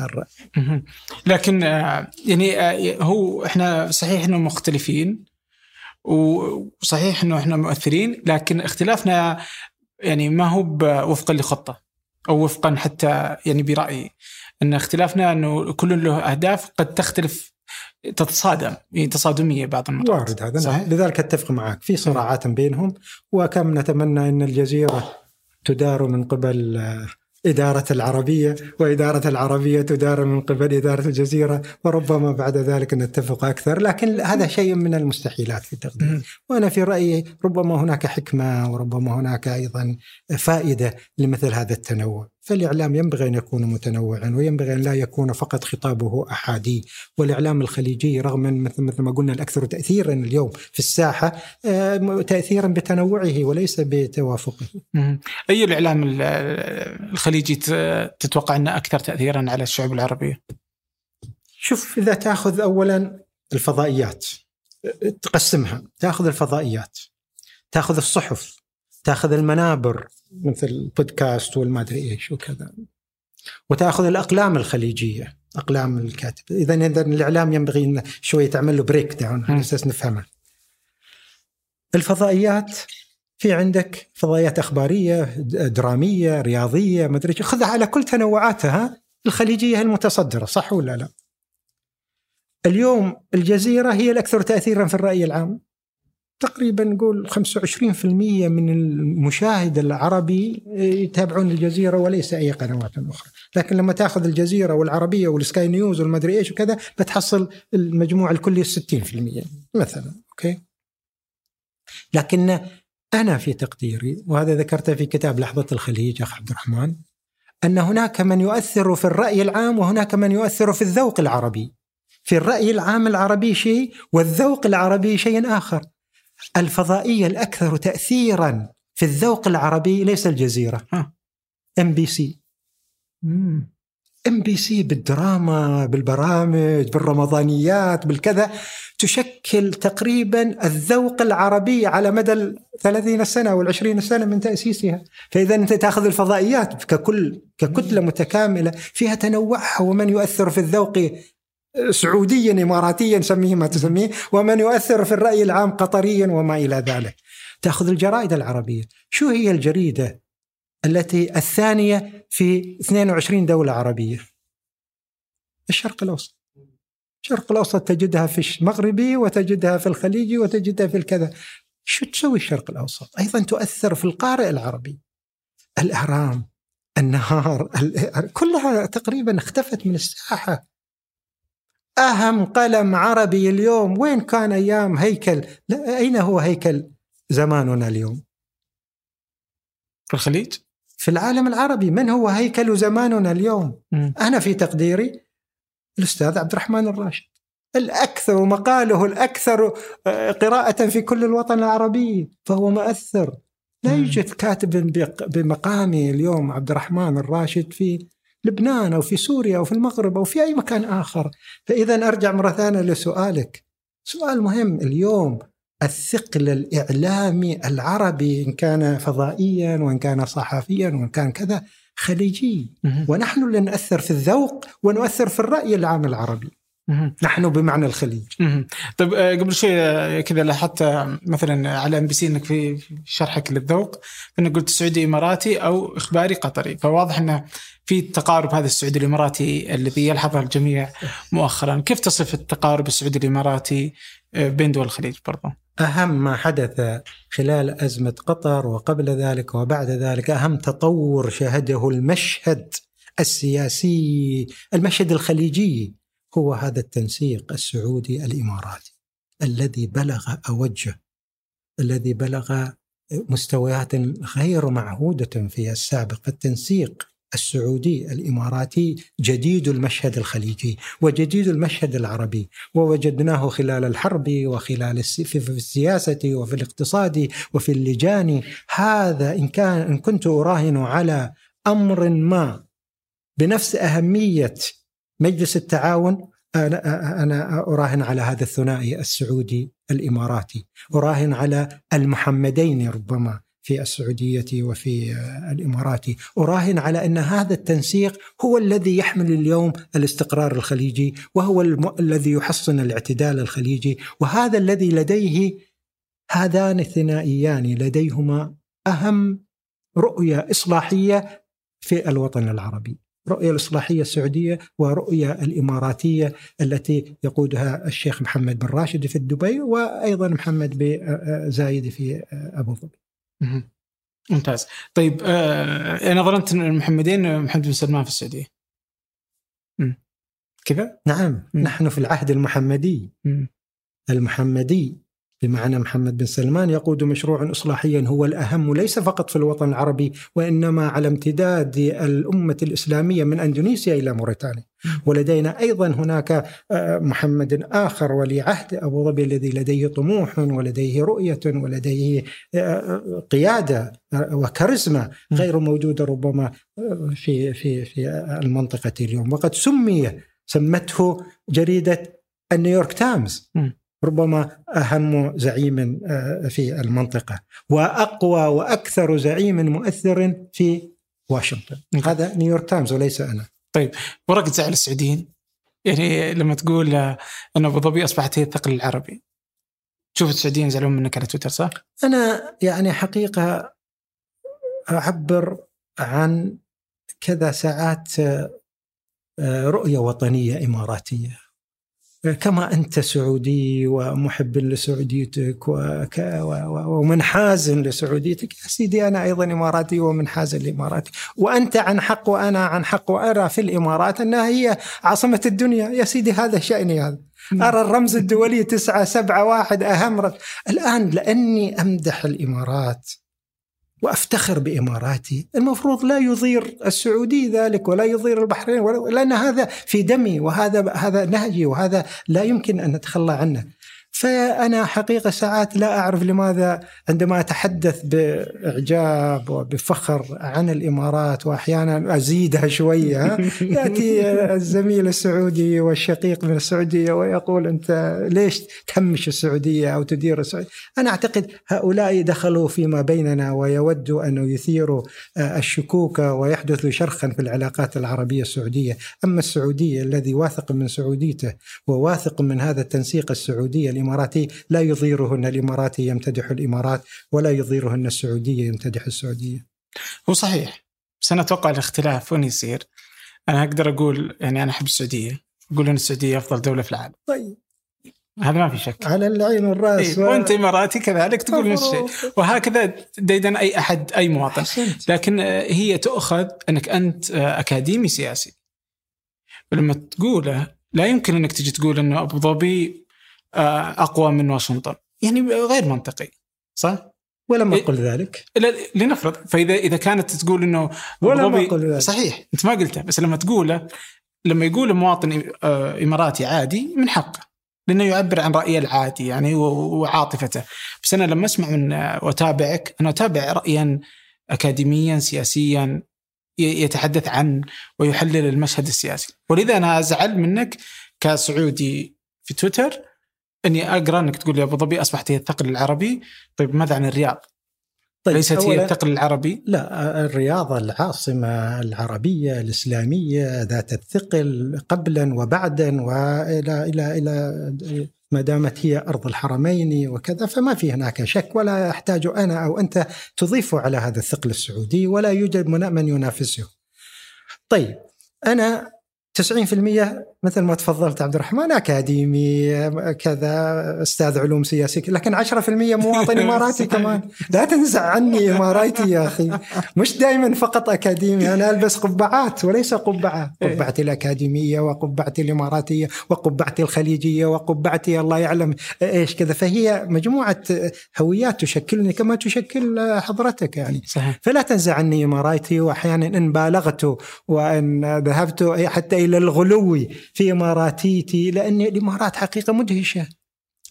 الرأي. لكن آه، يعني آه، هو إحنا صحيح أنه مختلفين وصحيح أنه إحنا مؤثرين لكن اختلافنا يعني ما هو وفقا لخطة أو وفقا حتى يعني برأيي. أن اختلافنا أنه كل له أهداف قد تختلف تتصادم. تصادمية بعض المرات. وارد هذا. صحيح؟ لذلك أتفق معك. في صراعات بينهم وكم نتمنى إن الجزيرة تدار من قبل إدارة العربية وإدارة العربية تدار من قبل إدارة الجزيرة وربما بعد ذلك نتفق أكثر. لكن هذا شيء من المستحيلات في التقدير. وأنا في رأيي ربما هناك حكمة وربما هناك أيضا فائدة لمثل هذا التنوع. فالإعلام ينبغي أن يكون متنوعا وينبغي أن لا يكون فقط خطابه أحادي. والإعلام الخليجي رغم مثل, مثل ما قلنا الأكثر تأثيرا اليوم في الساحة آه، تأثيرا بتنوعه وليس بتوافقه. أي الإعلام الخليجي تتوقع أنه أكثر تأثيرا على الشعوب العربية شوف إذا تأخذ أولا الفضائيات تقسمها. تأخذ الفضائيات تأخذ الصحف تأخذ المنابر مثل البودكاست والمادري إيش وكذا. وتأخذ الأقلام الخليجية أقلام الكاتب. اذا إذا الإعلام ينبغي إن شوي تعمل له breakdown على أساس نفهمه. الفضائيات في عندك فضائيات أخبارية درامية رياضية ما أدري خذها على كل تنوعاتها الخليجية المتصدرة صح ولا لا؟ اليوم الجزيرة هي الأكثر تاثيرا في الرأي العام. تقريبا نقول 25% من المشاهد العربي يتابعون الجزيرة وليس أي قنوات أخرى، لكن لما تأخذ الجزيرة والعربية والسكاي نيوز والمدري إيش وكذا بتحصل المجموع الكلي 60% مثلا okay؟ لكن أنا في تقديري وهذا ذكرته في كتاب لحظة الخليج أخ عبد الرحمن أن هناك من يؤثر في الرأي العام وهناك من يؤثر في الذوق العربي. في الرأي العام العربي شيء والذوق العربي شيء آخر. الفضائية الأكثر تأثيرا في الذوق العربي ليس الجزيرة. ام بي سي ام بي سي بالدراما بالبرامج بالرمضانيات بالكذا تشكل تقريبا الذوق العربي على مدى الثلاثين سنة والعشرين سنة من تأسيسها. فإذا أنت تأخذ الفضائيات ككل ككتلة متكاملة فيها تنوعها ومن يؤثر في الذوق سعوديا اماراتيا سميه ما تسميه ومن يؤثر في الرأي العام قطريا وما إلى ذلك. تأخذ الجرائد العربية، شو هي الجريدة التي الثانية في 22 دولة عربية؟ الشرق الأوسط. الشرق الأوسط تجدها في المغربي وتجدها في الخليجي وتجدها في الكذا. شو تسوي الشرق الأوسط؟ أيضا تؤثر في القارئ العربي. الإهرام، النهار، كلها تقريبا اختفت من الساحة. أهم قلم عربي اليوم وين كان أيام هيكل؟ لا أين هو هيكل زماننا اليوم؟ في الخليج؟ في العالم العربي. من هو هيكل زماننا اليوم؟ م. أنا في تقديري الأستاذ عبد الرحمن الراشد. الأكثر مقاله الأكثر آه، قراءة في كل الوطن العربي فهو مؤثر. لا يوجد كاتب بمقامي اليوم عبد الرحمن الراشد في لبنان أو في سوريا أو في المغرب أو في أي مكان آخر. فإذا أرجع مرة ثانية لسؤالك. سؤال مهم اليوم الثقل الإعلامي العربي إن كان فضائيا وإن كان صحفيا وإن كان كذا خليجي. ونحن اللي نؤثر في الذوق ونؤثر في الرأي العام العربي. نحن بمعنى الخليج. طيب آه، قبل شوي آه، كذا لاحظت آه، مثلا على إم بي سي إنك في شرحك للذوق إنك قلت سعودي إماراتي أو إخباري قطري. فواضح إنه في التقارب هذا السعودي الإماراتي الذي يلحظه الجميع مؤخرا، كيف تصف التقارب السعودي الإماراتي بين دول الخليج برضه؟ أهم ما حدث خلال أزمة قطر وقبل ذلك وبعد ذلك أهم تطور شهده المشهد السياسي المشهد الخليجي هو هذا التنسيق السعودي الإماراتي الذي بلغ أوجه الذي بلغ مستويات غير معهودة في السابق التنسيق السعودي الإماراتي جديد المشهد الخليجي وجديد المشهد العربي ووجدناه خلال الحرب وخلال في السياسة وفي الاقتصاد وفي اللجان. هذا إن كان إن كنت أراهن على أمر ما بنفس أهمية مجلس التعاون أنا, أنا أراهن على هذا الثنائي السعودي الإماراتي أراهن على المحمدين ربما. في السعودية وفي الإمارات. أراهن على أن هذا التنسيق هو الذي يحمل اليوم الاستقرار الخليجي وهو الم... الذي يحصن الاعتدال الخليجي وهذا الذي لديه هذان الثنائيان لديهما أهم رؤية إصلاحية في الوطن العربي. رؤية الإصلاحية السعودية ورؤية الإماراتية التي يقودها الشيخ محمد بن راشد في دبي وأيضا محمد بن زايد في أبو ظبي. ممتاز. طيب آه أنا ظننت إن المحمدين محمد بن سلمان في السعودية. كذا؟ نعم. مم. نحن في العهد المحمدي. مم. المحمدي بمعنى محمد بن سلمان يقود مشروعا اصلاحيا هو الأهم ليس فقط في الوطن العربي وإنما على امتداد الأمة الإسلامية من أندونيسيا إلى موريتانيا. ولدينا أيضا هناك آه، محمد آخر ولي عهد أبو ظبي الذي لديه طموح ولديه رؤية ولديه آه، قيادة آه، وكاريزما غير موجودة ربما في في في المنطقة اليوم. وقد سمي سمته جريدة النيويورك تايمز. ربما أهم زعيم في المنطقة وأقوى وأكثر زعيم مؤثر في واشنطن. هذا نيويورك تايمز وليس أنا. طيب ورقة زعل السعوديين؟ يعني لما تقول ان أبو ظبي اصبحت هي الثقل العربي. تشوف السعوديين يزعلون منك على تويتر صح؟ أنا يعني حقيقة أعبر عن كذا ساعات آه، رؤية وطنية إماراتية. كما أنت سعودي ومحب لسعوديتك ومنحاز لسعوديتك. يا سيدي أنا أيضا إماراتي ومنحاز لإماراتي. وأنت عن حق وأنا عن حق وأرى في الإمارات أنها هي عاصمة الدنيا. يا سيدي هذا شأني هذا. أرى الرمز الدولي تسعة سبعة واحد أهم رمز. الآن لأني أمدح الإمارات. وأفتخر بإماراتي، المفروض لا يضير السعودي ذلك ولا يضير البحرين لأن هذا في دمي وهذا هذا نهجي وهذا لا يمكن أن نتخلى عنه. فأنا حقيقة ساعات لا أعرف لماذا عندما أتحدث بإعجاب وبفخر عن الإمارات وأحيانا أزيدها شوية يأتي الزميل السعودي والشقيق من السعودية ويقول أنت ليش تهمش السعودية أو تدير السعودية؟ أنا أعتقد هؤلاء دخلوا فيما بيننا ويودوا أن يثيروا الشكوك ويحدث شرخا في العلاقات العربية السعودية. أما السعودية الذي واثق من سعوديته وواثق من هذا التنسيق السعودي الإماراتي لا يضيرهن الإماراتي يمتدح الإمارات ولا يضيرهن السعودية يمتدح السعودية. هو صحيح. بس أنا أتوقع الاختلاف وين يصير. أنا أقدر أقول يعني أنا أحب السعودية. أقول أن السعودية أفضل دولة في العالم. طيب. هذا ما في شك. على العين والرأس إيه؟ و... وأنت إماراتي كذلك تقول نفس الشيء وهكذا ديدن أي أحد أي مواطن. حسنت. لكن هي تؤخذ أنك أنت أكاديمي سياسي. ولما تقوله لا يمكن أنك تجي تقول إنه أبو ظبي أقوى من واشنطن. يعني غير منطقي صح؟ ولم أقل ذلك. لنفرض فإذا إذا كانت تقول إنه ولم أقل ذلك. صحيح أنت ما قلته بس لما تقوله لما يقول مواطن آه، إماراتي عادي من حقه لأنه يعبر عن رأيه العادي يعني وعاطفته. بس أنا لما أسمع من آه، وأتابعك أنا أتابع رايا اكاديميا سياسيا يتحدث عن ويحلل المشهد السياسي. ولذا أنا أزعل منك كسعودي في تويتر إني أقرأ إنك تقول لي أبو ظبي أصبحت هي الثقل العربي طيب ماذا عن الرياض؟ طيب ليست هي الثقل العربي؟ لا الرياض العاصمة العربية الإسلامية ذات الثقل قبلا وبعدا وإلى إلى إلى ما دامت هي أرض الحرمين وكذا فما في هناك شك ولا أحتاج أنا أو أنت تضيف على هذا الثقل السعودي ولا يوجد من ينافسه طيب أنا 90% مثل ما تفضلت عبد الرحمن أكاديمي كذا أستاذ علوم سياسيه لكن 10% مواطن اماراتي كمان. لا تنزع عني اماراتي يا أخي. مش دائما فقط أكاديمي أنا ألبس قبعات وليس قبعة. إيه. قبعتي الأكاديمية وقبعتي الإماراتية وقبعتي الخليجية وقبعتي الله يعلم إيش كذا. فهي مجموعة هويات تشكلني كما تشكل حضرتك يعني. صحيح. فلا تنزع عني اماراتي واحيانا إن بالغت وإن ذهبت حتى إلى الغلو في إماراتيتي لأن الإمارات حقيقة مدهشة.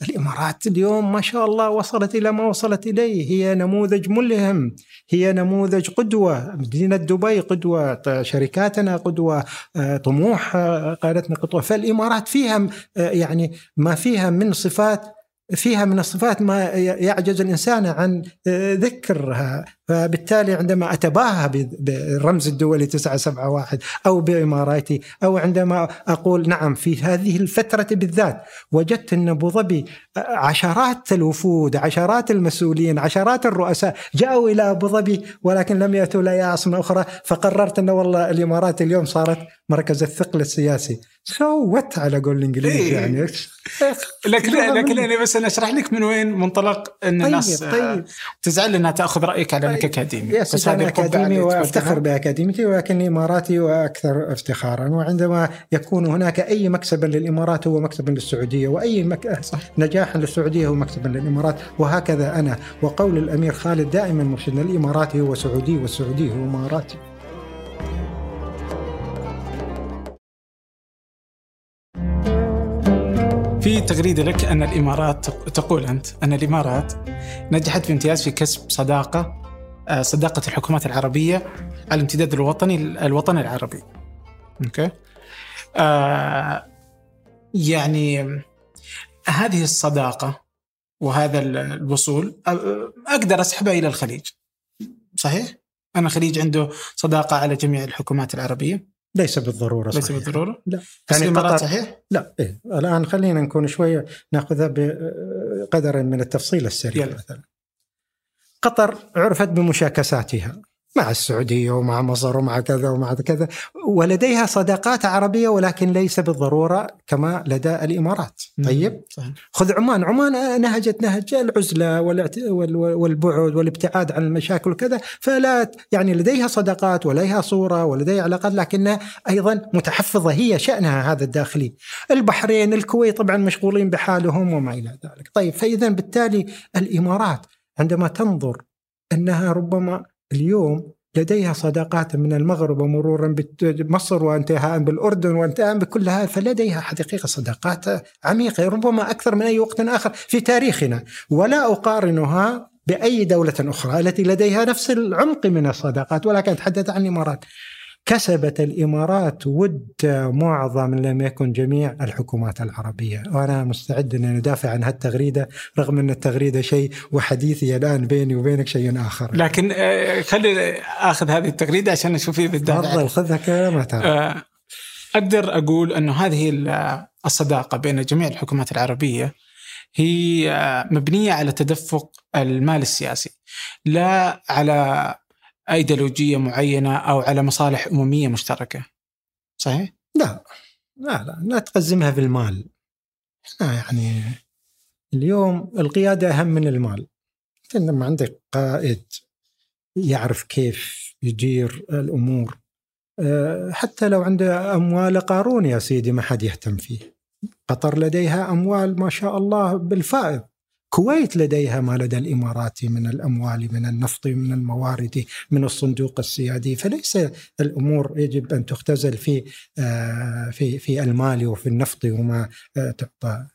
الإمارات اليوم ما شاء الله وصلت إلى ما وصلت إليه. هي نموذج ملهم هي نموذج قدوة. مدينة دبي قدوة شركاتنا قدوة طموح قادتنا قدوة. فالإمارات فيها يعني ما فيها من صفات فيها من الصفات ما يعجز الإنسان عن ذكرها. فبالتالي عندما أتباهى بالرمز الدولي 971 أو بإماراتي أو عندما أقول نعم في هذه الفترة بالذات وجدت أن أبو ظبي عشرات الوفود عشرات المسؤولين عشرات الرؤساء جاءوا إلى أبو ظبي ولكن لم يأتوا لاي عاصمه أخرى فقررت أن والله الإمارات اليوم صارت مركز الثقل السياسي سوت على قول الانجليزي إيه. يعني لكن لكن أنا بس أنا أشرح لك من وين منطلق أن طيب الناس طيب. تزعل أنها تأخذ رأيك على انك اكاديمي بس أنا اكاديمي وأفتخر بأكاديميتي ولكني إماراتي وأكثر افتخارا. وعندما يكون هناك أي مكسب للإمارات هو مكسب للسعودية وأي مك... صح. نجاح للسعودية هو مكسب للإمارات. وهكذا أنا وقول الأمير خالد دائما مرشدنا الاماراتي هو سعودي والسعودي هو إماراتي. في تغريدة لك أن الإمارات تقول أنت أن الإمارات نجحت بامتياز في كسب صداقة آه، صداقة الحكومات العربية على الامتداد الوطني الوطني العربي. أوكي؟ آه يعني هذه الصداقة وهذا الوصول أقدر اسحبها إلى الخليج. صحيح؟ أن الخليج عنده صداقة على جميع الحكومات العربية. ليس بالضرورة صحيح. ليس بالضرورة؟ لا يعني قطر صحيح؟ لا إيه؟ الآن خلينا نكون شوية نأخذها بقدر من التفصيل السريع مثلا قطر عرفت بمشاكساتها. مع السعودية ومع مصر ومع كذا ومع كذا. ولديها صداقات عربية ولكن ليس بالضرورة كما لدى الإمارات. طيب؟ صحيح. خذ عمان. عمان نهجت نهج العزلة والبعد والابتعاد عن المشاكل وكذا. فلا يعني لديها صداقات ولديها صورة ولديها علاقات لكنها أيضا متحفظة. هي شأنها هذا الداخلي. البحرين الكويت طبعا مشغولين بحالهم وما إلى ذلك. طيب فإذا بالتالي الإمارات. عندما تنظر أنها ربما اليوم لديها صداقات من المغرب ومرورا بمصر وانتهاء بالأردن وانتهاء بكل هذا فلديها حقيقة صداقات عميقة ربما أكثر من أي وقت آخر في تاريخنا. ولا أقارنها بأي دولة أخرى التي لديها نفس العمق من الصداقات ولكن اتحدث عن الإمارات. كسبت الإمارات ود معظم لم يكن جميع الحكومات العربية، وأنا مستعد أن ندافع عن هالتغريدة رغم أن التغريدة شيء وحديثي الآن بيني وبينك شيء آخر. لكن آه، خلي آخذ هذه التغريدة عشان نشوف فيه بالدافع. تفضل خذها كما آه، أقدر أقول انه هذه الصداقة بين جميع الحكومات العربية هي آه، مبنية على تدفق المال السياسي لا على ايديولوجية معينة أو على مصالح أممية مشتركة. صحيح؟ لا. لا لا. لا تقزمها في المال. آه يعني اليوم القيادة أهم من المال. لما عندك قائد يعرف كيف يدير الأمور آه، حتى لو عنده أموال قارون يا سيدي ما حد يهتم فيه. قطر لديها أموال ما شاء الله بالفائض. الكويت لديها ما لدى الإمارات من الأموال من النفط من الموارد من الصندوق السيادي. فليس الأمور يجب أن تختزل في آه، في في المال وفي النفط وما آه، تعطى.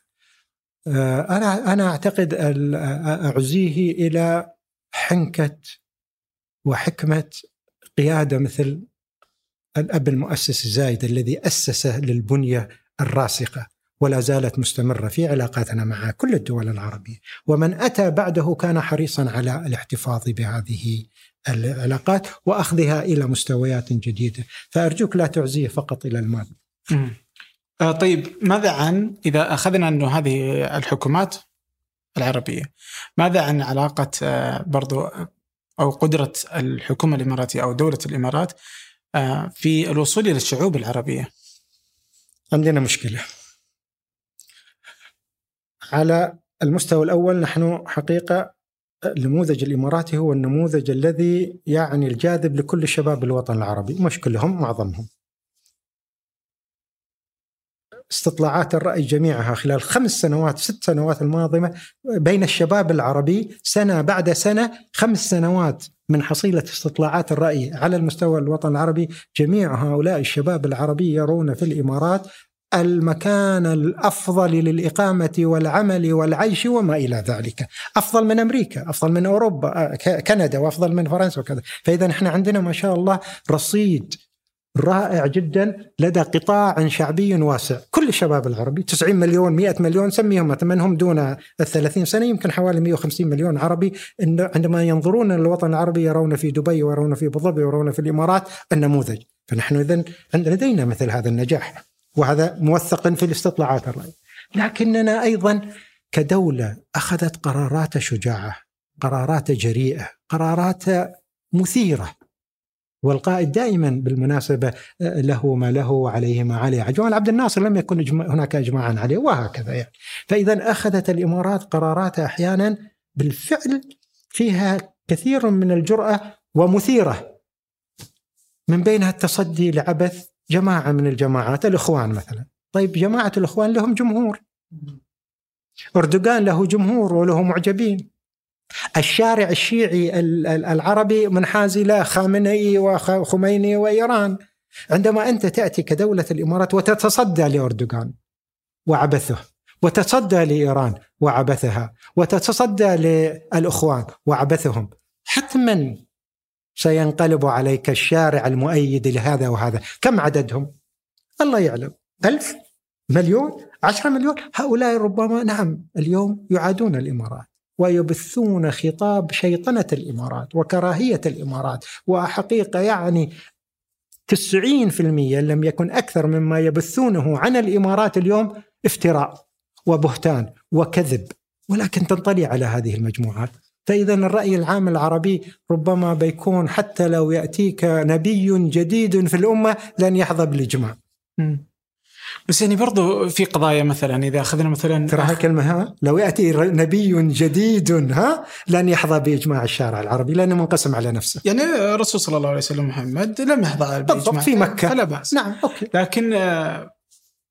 آه، أنا أنا أعتقد أعزيه إلى حنكة وحكمة قيادة مثل الأب المؤسس زايد الذي أسس للبنية الراسخة. ولا زالت مستمرة في علاقاتنا مع كل الدول العربية. ومن أتى بعده كان حريصا على الاحتفاظ بهذه العلاقات وأخذها إلى مستويات جديدة. فأرجوك لا تعزيه فقط إلى المال آه طيب ماذا عن إذا أخذنا أنه هذه الحكومات العربية ماذا عن علاقة آه برضو أو قدرة الحكومة الإماراتية أو دولة الإمارات آه في الوصول إلى الشعوب العربية؟ عندنا مشكلة. على المستوى الأول نحن حقيقة النموذج الاماراتي هو النموذج الذي يعني الجاذب لكل شباب الوطن العربي مش كلهم معظمهم. استطلاعات الرأي جميعها خلال خمس سنوات ست سنوات الماضية بين الشباب العربي سنة بعد سنة خمس سنوات من حصيلة استطلاعات الرأي على المستوى الوطن العربي. جميع هؤلاء الشباب العربي يرون في الإمارات المكان الأفضل للإقامة والعمل والعيش وما إلى ذلك، أفضل من أمريكا، أفضل من أوروبا، كندا وأفضل من فرنسا وكذا، فإذا إحنا عندنا ما شاء الله رصيد رائع جدا لدى قطاع شعبي واسع. كل الشباب العربي 90 مليون 100 مليون سميهم منهم دون ال 30 سنة يمكن حوالي 150 مليون عربي. عندما ينظرون للوطن العربي يرون في دبي ويرون في أبو ظبي ويرون في الإمارات النموذج فنحن إذا لدينا مثل هذا النجاح. وهذا موثق في الاستطلاعات الرأي. لكننا أيضا كدولة أخذت قرارات شجاعة قرارات جريئة قرارات مثيرة. والقائد دائما بالمناسبة له ما له وعليه ما عليه. جمال عبد الناصر لم يكن هناك إجماعا عليه وهكذا يعني. فإذا أخذت الإمارات قرارات أحيانا بالفعل فيها كثير من الجرأة ومثيرة. من بينها التصدي لعبث جماعة من الجماعات الإخوان مثلا. طيب جماعة الإخوان لهم جمهور. أردوغان له جمهور وله معجبين. الشارع الشيعي العربي منحاز إلى خامنئي وخميني وإيران عندما أنت تأتي كدولة الإمارات وتتصدى لأردوغان وعبثه وتتصدى لإيران وعبثها وتتصدى للإخوان وعبثهم حتما سينقلب عليك الشارع المؤيد لهذا وهذا. كم عددهم؟ الله يعلم. ألف مليون؟ عشرة مليون؟ هؤلاء ربما نعم اليوم يعادون الإمارات ويبثون خطاب شيطنة الإمارات وكراهية الإمارات. وحقيقة يعني تسعين في المية لم يكن أكثر مما يبثونه عن الإمارات اليوم افتراء وبهتان وكذب. ولكن تنطلي على هذه المجموعات. فإذا الرأي العام العربي ربما بيكون حتى لو يأتيك نبي جديد في الأمة لن يحظى بالإجماع. بس يعني برضو في قضايا مثلا إذا أخذنا مثلا ترى هالكلمه ها؟ لو يأتي نبي جديد ها؟ لن يحظى بإجماع الشارع العربي لأنه منقسم على نفسه. يعني الرسول صلى الله عليه وسلم محمد لم يحظى باجماع في مكة. فلا بأس. نعم أوكي. لكن آه،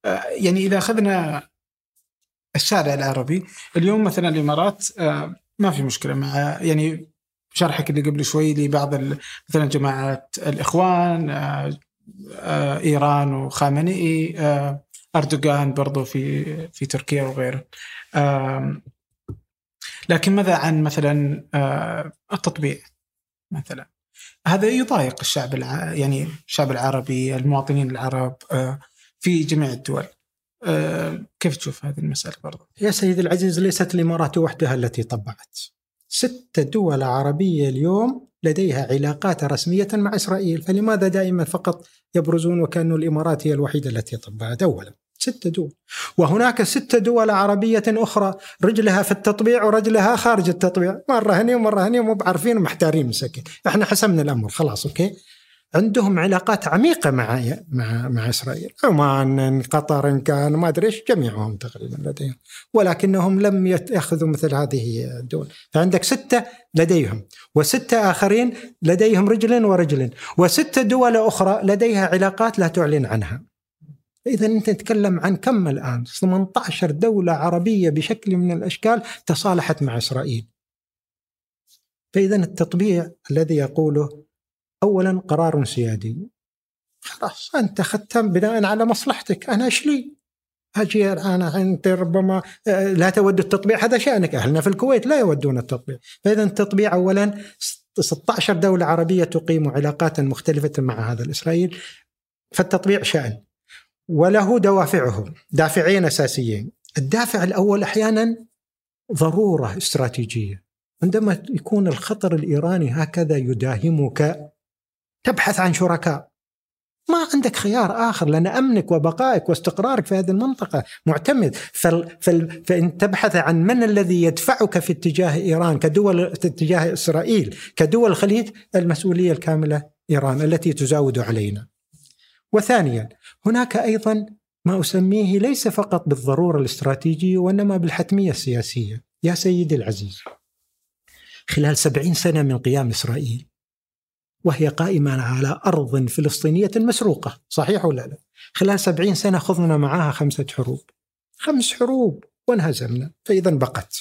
آه، يعني إذا أخذنا الشارع العربي اليوم مثلا الإمارات آه، ما في مشكلة مع يعني شرحك اللي قبل شوي لبعض مثلا جماعات الإخوان آه، إيران وخامنئي آه، أردوغان برضو في في تركيا وغيره لكن ماذا عن مثلا آه، التطبيع مثلا؟ هذا يضايق الشعب الع... يعني الشعب العربي المواطنين العرب في جميع الدول. كيف تشوف هذه المسألة برضو؟ يا سيدي العزيز ليست الإمارات وحدها التي طبعت. ست دول عربية اليوم لديها علاقات رسمية مع إسرائيل فلماذا دائما فقط يبرزون وكأن الإمارات هي الوحيدة التي طبعت؟ أولا ستة دول. وهناك ستة دول عربية أخرى رجلها في التطبيع ورجلها خارج التطبيع. مرة هني ومرة هني ومو بعارفين ومحتارين مسكين إحنا حسمنا الأمر خلاص أوكي؟ عندهم علاقات عميقة مع مع مع إسرائيل. عمان قطر كان ما أدري إيش جميعهم تقريبا لديهم. ولكنهم لم يأخذوا مثل هذه الدول. فعندك ستة لديهم وستة آخرين لديهم رجل ورجل وستة دول أخرى لديها علاقات لا تعلن عنها. إذا أنت تتكلم عن كم الآن؟ 18 دولة عربية بشكل من الأشكال تصالحت مع إسرائيل. فإذا التطبيع الذي يقوله اولا قرار سيادي. خلاص أنت اخذتها بناء على مصلحتك. أنا إيش لي؟ أجي أنا انت ربما آه، لا تود التطبيع. هذا شأنك. أهلنا في الكويت لا يودون التطبيع. فاذا التطبيع اولا 16 دولة عربية تقيم علاقات مختلفة مع هذا الإسرائيل. فالتطبيع شأن. وله دوافعه دافعين أساسيين. الدافع الأول أحيانا ضرورة استراتيجية. عندما يكون الخطر الإيراني هكذا يداهمك تبحث عن شركاء ما عندك خيار آخر لأن أمنك وبقائك واستقرارك في هذه المنطقة معتمد فال فال فإن تبحث عن من الذي يدفعك في اتجاه إيران كدول اتجاه إسرائيل كدول الخليج المسؤولية الكاملة إيران التي تزاود علينا. وثانيا هناك أيضا ما أسميه ليس فقط بالضرورة الاستراتيجية وإنما بالحتمية السياسية. يا سيدي العزيز خلال سبعين سنة من قيام إسرائيل وهي قائمة على أرض فلسطينية مسروقة صحيح ولا لا؟ خلال سبعين سنة خضنا معها خمسة حروب. خمس حروب وانهزمنا فإذا بقت.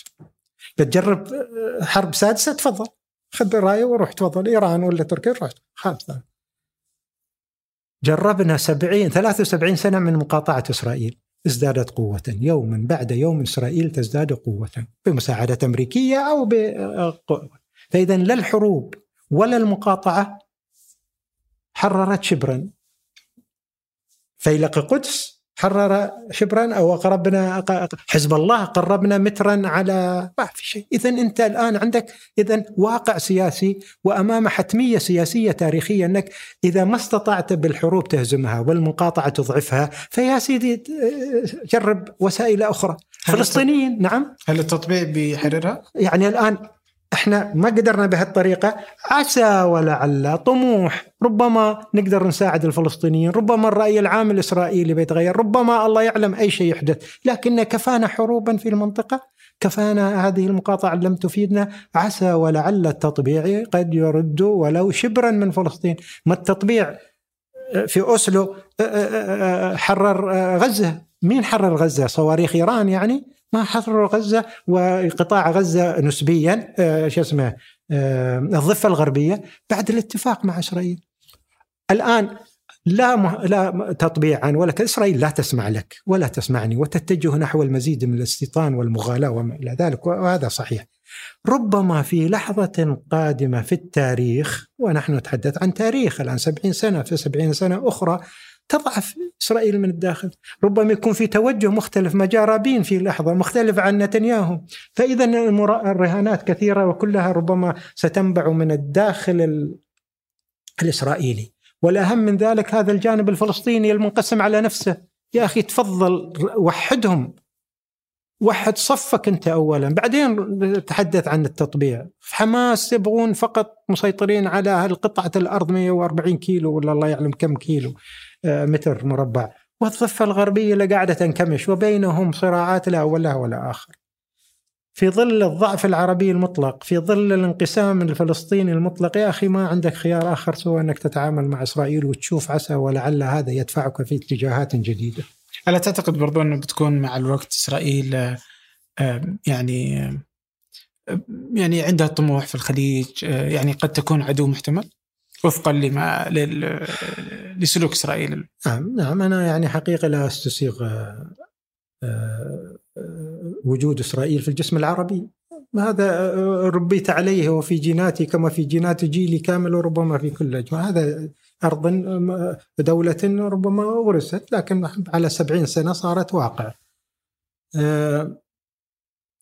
بتجرب آه، حرب سادسة تفضل. خذ الراية وروح تفضل. إيران ولا تركيا؟ روح. خلاص. جربنا سبعين ثلاثة وسبعين سنة من مقاطعة إسرائيل. ازدادت قوة. يوما بعد يوم إسرائيل تزداد قوة بمساعدة أمريكية أو بقوة فإذا لا الحروب. ولا المقاطعة حررت شبرا فيلق قدس حرر شبرا أو قربنا حزب الله قربنا مترا على ما في شيء، اذا أنت الآن عندك اذا واقع سياسي وأمام حتمية سياسية تاريخية أنك إذا ما استطعت بالحروب تهزمها والمقاطعة تضعفها فيا سيدي جرب وسائل أخرى. فلسطينيين نعم هل التطبيع بيحررها؟ يعني الآن إحنا ما قدرنا بهالطريقة. عسى ولعل طموح. ربما نقدر نساعد الفلسطينيين. ربما الرأي العام الإسرائيلي بيتغير. ربما الله يعلم أي شيء يحدث. لكن كفانا حروبا في المنطقة. كفانا هذه المقاطعة لم تفيدنا. عسى ولعل التطبيع قد يرد ولو شبرا من فلسطين. ما التطبيع؟ في أوسلو حرر غزة. مين حرر غزة؟ صواريخ إيران يعني. ما حرروا غزة وقطاع غزة نسبيا آه، شو اسمه آه، الضفة الغربية بعد الاتفاق مع إسرائيل. الآن لا. لا تطبيعا ولا إسرائيل لا تسمع لك ولا تسمعني وتتجه نحو المزيد من الاستيطان والمغالاة وما إلى ذلك وهذا صحيح. ربما في لحظة قادمة في التاريخ ونحن نتحدث عن تاريخ الآن سبعين سنة في سبعين سنة أخرى تضعف إسرائيل من الداخل. ربما يكون في توجه مختلف. ما جاء رابين في لحظة مختلف عن نتنياهو. فإذا الرهانات كثيرة وكلها ربما ستنبع من الداخل الإسرائيلي. والأهم من ذلك هذا الجانب الفلسطيني المنقسم على نفسه. يا أخي تفضل وحدهم. وحد صفك أنت اولا. بعدين تحدث عن التطبيع. حماس يبغون فقط مسيطرين على هالقطعه الأرض 140 كيلو ولا الله يعلم كم كيلو. متر مربع. والضفه الغربية اللي قاعدة تنكمش وبينهم صراعات لا ولا ولا آخر. في ظل الضعف العربي المطلق في ظل الانقسام الفلسطيني المطلق يا أخي ما عندك خيار آخر سوى أنك تتعامل مع إسرائيل وتشوف عسى ولعل هذا يدفعك في اتجاهات جديدة. ألا تعتقد برضو أنه بتكون مع الوقت إسرائيل آه، يعني آه، يعني عندها طموح في الخليج آه، يعني قد تكون عدو محتمل؟ وفقا لما لسلوك إسرائيل. نعم نعم أنا يعني حقيقة لا أستسيغ وجود إسرائيل في الجسم العربي. هذا ربيت عليه وفي جيناتي كما في جينات جيلي كامل وربما في كل أجمع هذا أرض دولة ربما ورثت لكن على سبعين سنة صارت واقع.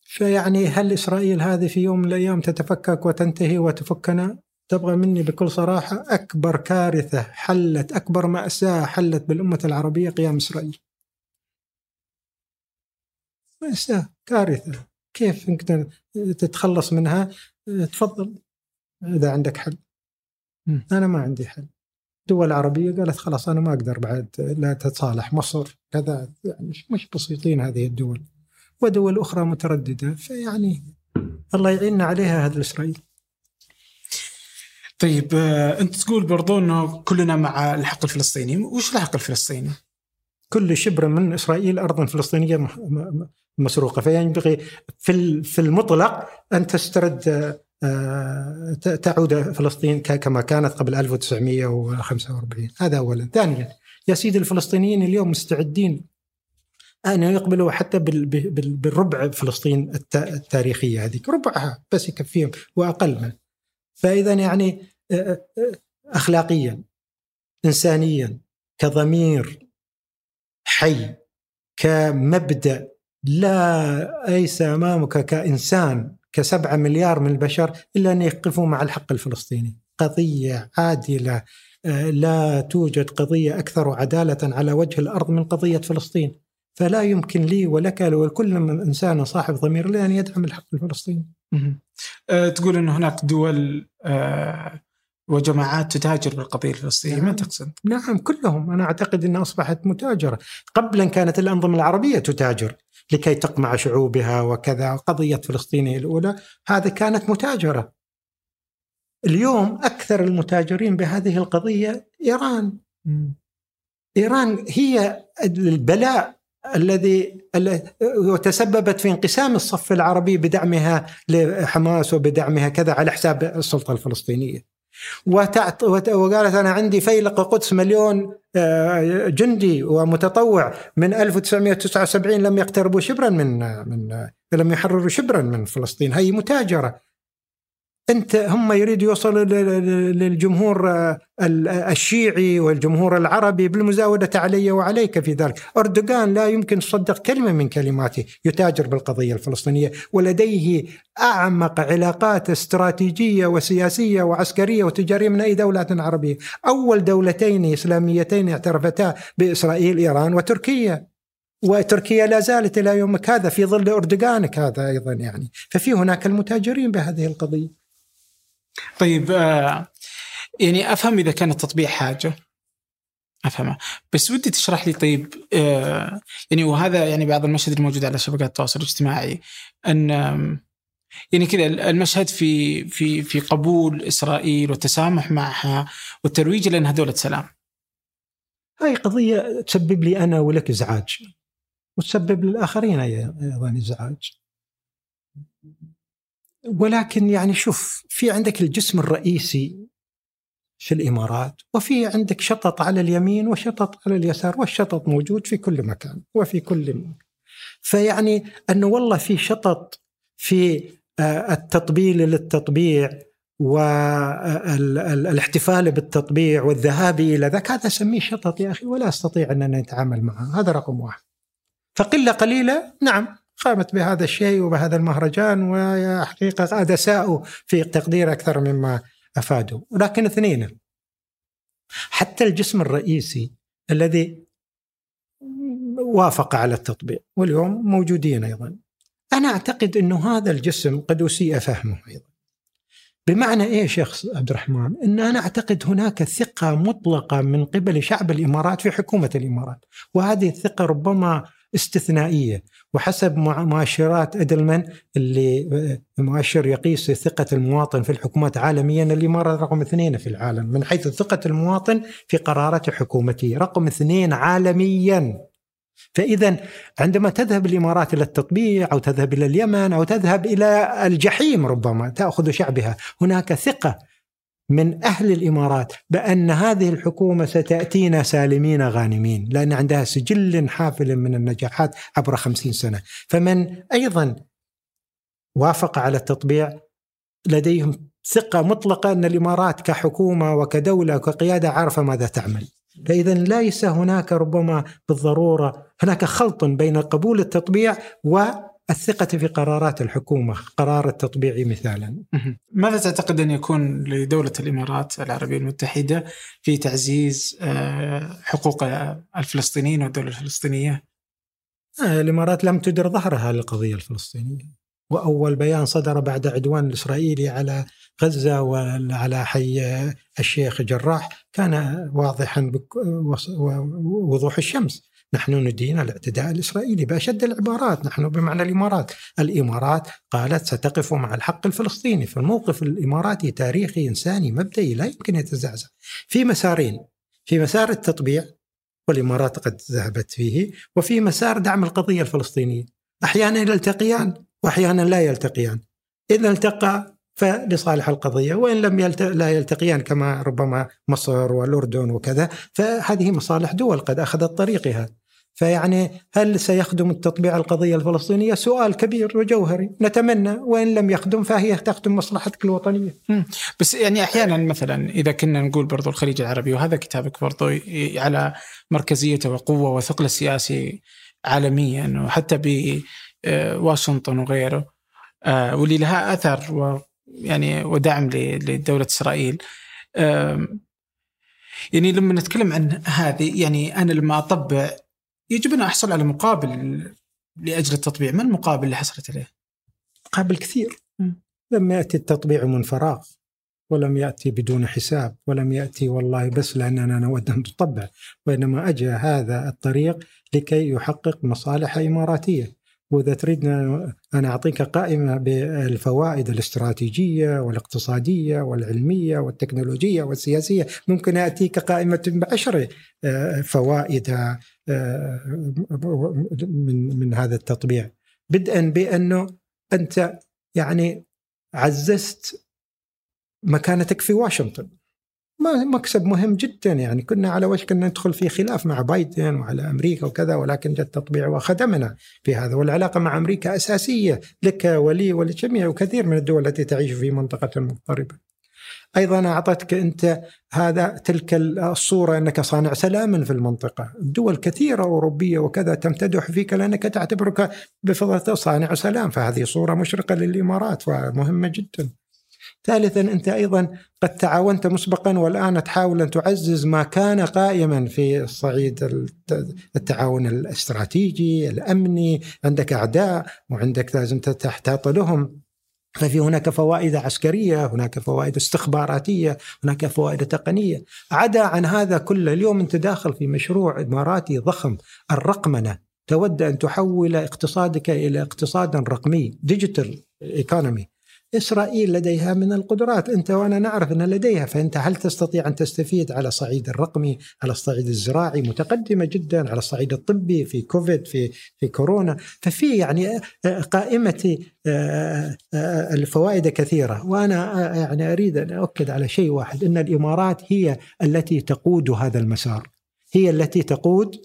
فيعني هل إسرائيل هذه في يوم من الأيام تتفكك وتنتهي وتفكنا؟ تبغى مني بكل صراحة أكبر كارثة حلت أكبر مأساة حلت بالأمة العربية قيام إسرائيل. مأساة كارثة. كيف انك تتخلص منها؟ تفضل إذا عندك حل. أنا ما عندي حل. دول عربيه قالت خلاص أنا ما أقدر بعد لا تتصالح مصر كذا يعني مش بسيطين هذه الدول. ودول أخرى مترددة فيعني الله يعيننا عليها هذا الاسرائيل طيب آه، أنت تقول برضو إنه كلنا مع الحق الفلسطيني، وش الحق الفلسطيني؟ كل شبر من إسرائيل ارض فلسطينية مسروقة. فينبغي في في المطلق أن تسترد آه، تعود فلسطين كما كانت قبل 1945 هذا اولا. ثانيا يا سيدي الفلسطينيين اليوم مستعدين أن يقبلوا حتى بالربع فلسطين التاريخية هذيك ربعها بس يكفيهم واقل منه فإذا يعني آه، آه، اخلاقيا انسانيا كضمير حي كمبدأ لا أيس أمامك كإنسان كسبعة مليار من البشر إلا أن يقفوا مع الحق الفلسطيني. قضية عادلة آه، لا توجد قضية أكثر عدالة على وجه الأرض من قضية فلسطين. فلا يمكن لي ولك ولكل من إنسان صاحب ضمير لأن يدعم الحق الفلسطيني. تقول أن هناك دول أه وجماعات تتاجر بالقضية الفلسطينيه نعم. ما تقصد؟ نعم كلهم أنا أعتقد إنها أصبحت متاجرة، قبلا كانت الأنظمة العربية تتاجر لكي تقمع شعوبها وكذا، قضية فلسطين الأولى هذه كانت متاجرة. اليوم أكثر المتاجرين بهذه القضية إيران. م. إيران هي البلاء الذي وتسببت في انقسام الصف العربي بدعمها لحماس وبدعمها كذا على حساب السلطة الفلسطينية. وتعط وقالت أنا عندي فيلق قدس مليون آه، جندي ومتطوع من 1979 لم يقتربوا شبرا من من لم يحرروا شبرا من فلسطين هي متاجرة أنت هم يريدوا يوصلوا للجمهور آه، الشيعي والجمهور العربي بالمزاودة علي وعليك في ذلك، أردوغان لا يمكن تصدق كلمة من كلماته، يتاجر بالقضية الفلسطينية ولديه أعمق علاقات استراتيجية وسياسية وعسكرية وتجارية من أي دولة عربية، أول دولتين إسلاميتين اعترفتا بإسرائيل إيران وتركيا. وتركيا لا زالت إلى يومك هذا في ظل أردوغانك هذا أيضا يعني، ففي هناك المتاجرين بهذه القضية. طيب آه يعني أفهم إذا كان التطبيع حاجة افهمها بس ودي تشرح لي طيب آه يعني وهذا يعني بعض المشهد الموجود على شبكات التواصل الاجتماعي أن يعني كذا المشهد في في في قبول إسرائيل والتسامح معها والترويج لانها دوله سلام. هاي قضية تسبب لي أنا ولك إزعاج وتسبب للآخرين أيضا إزعاج. ولكن يعني شوف في عندك الجسم الرئيسي في الإمارات وفي عندك شطط على اليمين وشطط على اليسار والشطط موجود في كل مكان وفي كل مكان. فيعني انه والله في شطط في آه، التطبيل للتطبيع والاحتفال بالتطبيع والذهاب إلى ذاك هذا أسميه شطط يا أخي ولا أستطيع أننا نتعامل معه هذا رقم واحد. فقلة قليلة؟ نعم. قامت بهذا الشيء وبهذا المهرجان وحقيقة قد أساءوا في تقدير أكثر مما أفادوا. ولكن اثنين حتى الجسم الرئيسي الذي وافق على التطبيع واليوم موجودين أيضا. أنا أعتقد إنه هذا الجسم قد أسيء فهمه أيضا. بمعنى إيش يا عبد الرحمن؟ إن أنا أعتقد هناك ثقة مطلقة من قبل شعب الإمارات في حكومة الإمارات، وهذه الثقة ربما استثنائية. وحسب مؤشرات إدلمان اللي مؤشر يقيس ثقة المواطن في الحكومات عالميا الامارات رقم اثنين في العالم من حيث ثقة المواطن في قرارات حكومته، رقم اثنين عالميا. فإذا عندما تذهب الإمارات إلى التطبيع أو تذهب إلى اليمن أو تذهب إلى الجحيم ربما تأخذ شعبها هناك ثقة من أهل الإمارات بأن هذه الحكومة ستأتينا سالمين غانمين لأن عندها سجل حافل من النجاحات عبر خمسين سنة. فمن أيضا وافق على التطبيع لديهم ثقة مطلقة أن الإمارات كحكومة وكدولة وكقيادة عارفة ماذا تعمل. فإذا ليس هناك ربما بالضرورة هناك خلط بين قبول التطبيع والثقة في قرارات الحكومة قرار التطبيع مثالا. ماذا تعتقد أن يكون لدولة الإمارات العربية المتحدة في تعزيز آه، حقوق الفلسطينيين والدولة الفلسطينية؟ آه، الإمارات لم تدر ظهرها للقضية الفلسطينية. وأول بيان صدر بعد عدوان الإسرائيلي على غزة وعلى حي الشيخ جراح كان واضحا ووضوح الشمس. نحن ندين الاعتداء الإسرائيلي بأشد العبارات. نحن بمعنى الإمارات. الإمارات قالت ستقف مع الحق الفلسطيني فالموقف الإماراتي تاريخي إنساني مبدئي لا يمكن يتزعزع. في مسارين. في مسار التطبيع والإمارات قد ذهبت فيه وفي مسار دعم القضية الفلسطينية. أحيانا يلتقيان وأحيانا لا يلتقيان. إذا التقى فلصالح القضية وإن لم يلت... لا يلتقيان كما ربما مصر والأردن وكذا فهذه مصالح دول قد أخذت طريقها فيعني هل سيخدم التطبيع القضية الفلسطينية؟ سؤال كبير وجوهري، نتمنى وإن لم يخدم فهي تخدم مصلحتك الوطنية. بس يعني أحيانا مثلا إذا كنا نقول برضو الخليج العربي وهذا كتابك برضو على مركزيته وقوة وثقل السياسي عالميا وحتى بواشنطن وغيره آه، واللي لها اثر يعني ودعم لدولة إسرائيل. يعني لما نتكلم عن هذه يعني أنا لما أطبع يجب أن أحصل على مقابل لأجل التطبيع. ما المقابل اللي حصلت عليه؟ مقابل كثير. لم يأتي التطبيع من فراغ ولم يأتي بدون حساب ولم يأتي والله بس لأننا نود أن تطبع. وإنما أجى هذا الطريق لكي يحقق مصالح إماراتية. وإذا تريدنا أنا أعطيك قائمة بالفوائد الاستراتيجية والاقتصادية والعلمية والتكنولوجية والسياسية ممكن أتيك قائمة بعشر آه، فوائد آه، من من هذا التطبيع. بدءا بأنه أنت يعني عززت مكانتك في واشنطن. مكسب مهم جدا يعني كنا على وشك أن ندخل في خلاف مع بايدن وعلى أمريكا وكذا ولكن جاء التطبيع وخدمنا في هذا والعلاقة مع أمريكا أساسية لك ولي ولجميع وكثير من الدول التي تعيش في منطقة مضطربة. أيضا أعطتك أنت هذا تلك الصورة أنك صانع سلام في المنطقة، دول كثيرة أوروبية وكذا تمتدح فيك لأنك تعتبرك بفضل صانع سلام، فهذه صورة مشرقة للإمارات ومهمة جدا. ثالثا أنت أيضا قد تعاونت مسبقا والآن تحاول أن تعزز ما كان قائما في الصعيد التعاون الاستراتيجي الأمني عندك أعداء وعندك لازم تحتاط لهم. ففي هناك فوائد عسكرية، هناك فوائد استخباراتية، هناك فوائد تقنية، عدا عن هذا كله اليوم أنت داخل في مشروع إماراتي ضخم الرقمنة، تود أن تحول اقتصادك إلى اقتصاد رقمي، digital economy، إسرائيل لديها من القدرات. أنت وأنا نعرف أن لديها فأنت هل تستطيع أن تستفيد على الصعيد الرقمي على الصعيد الزراعي؟ متقدمة جدا على الصعيد الطبي في كوفيد في في كورونا. ففي يعني آه، قائمة آه، آه، الفوائد كثيرة. وأنا يعني أريد أن أؤكد على شيء واحد أن الإمارات هي التي تقود هذا المسار. هي التي تقود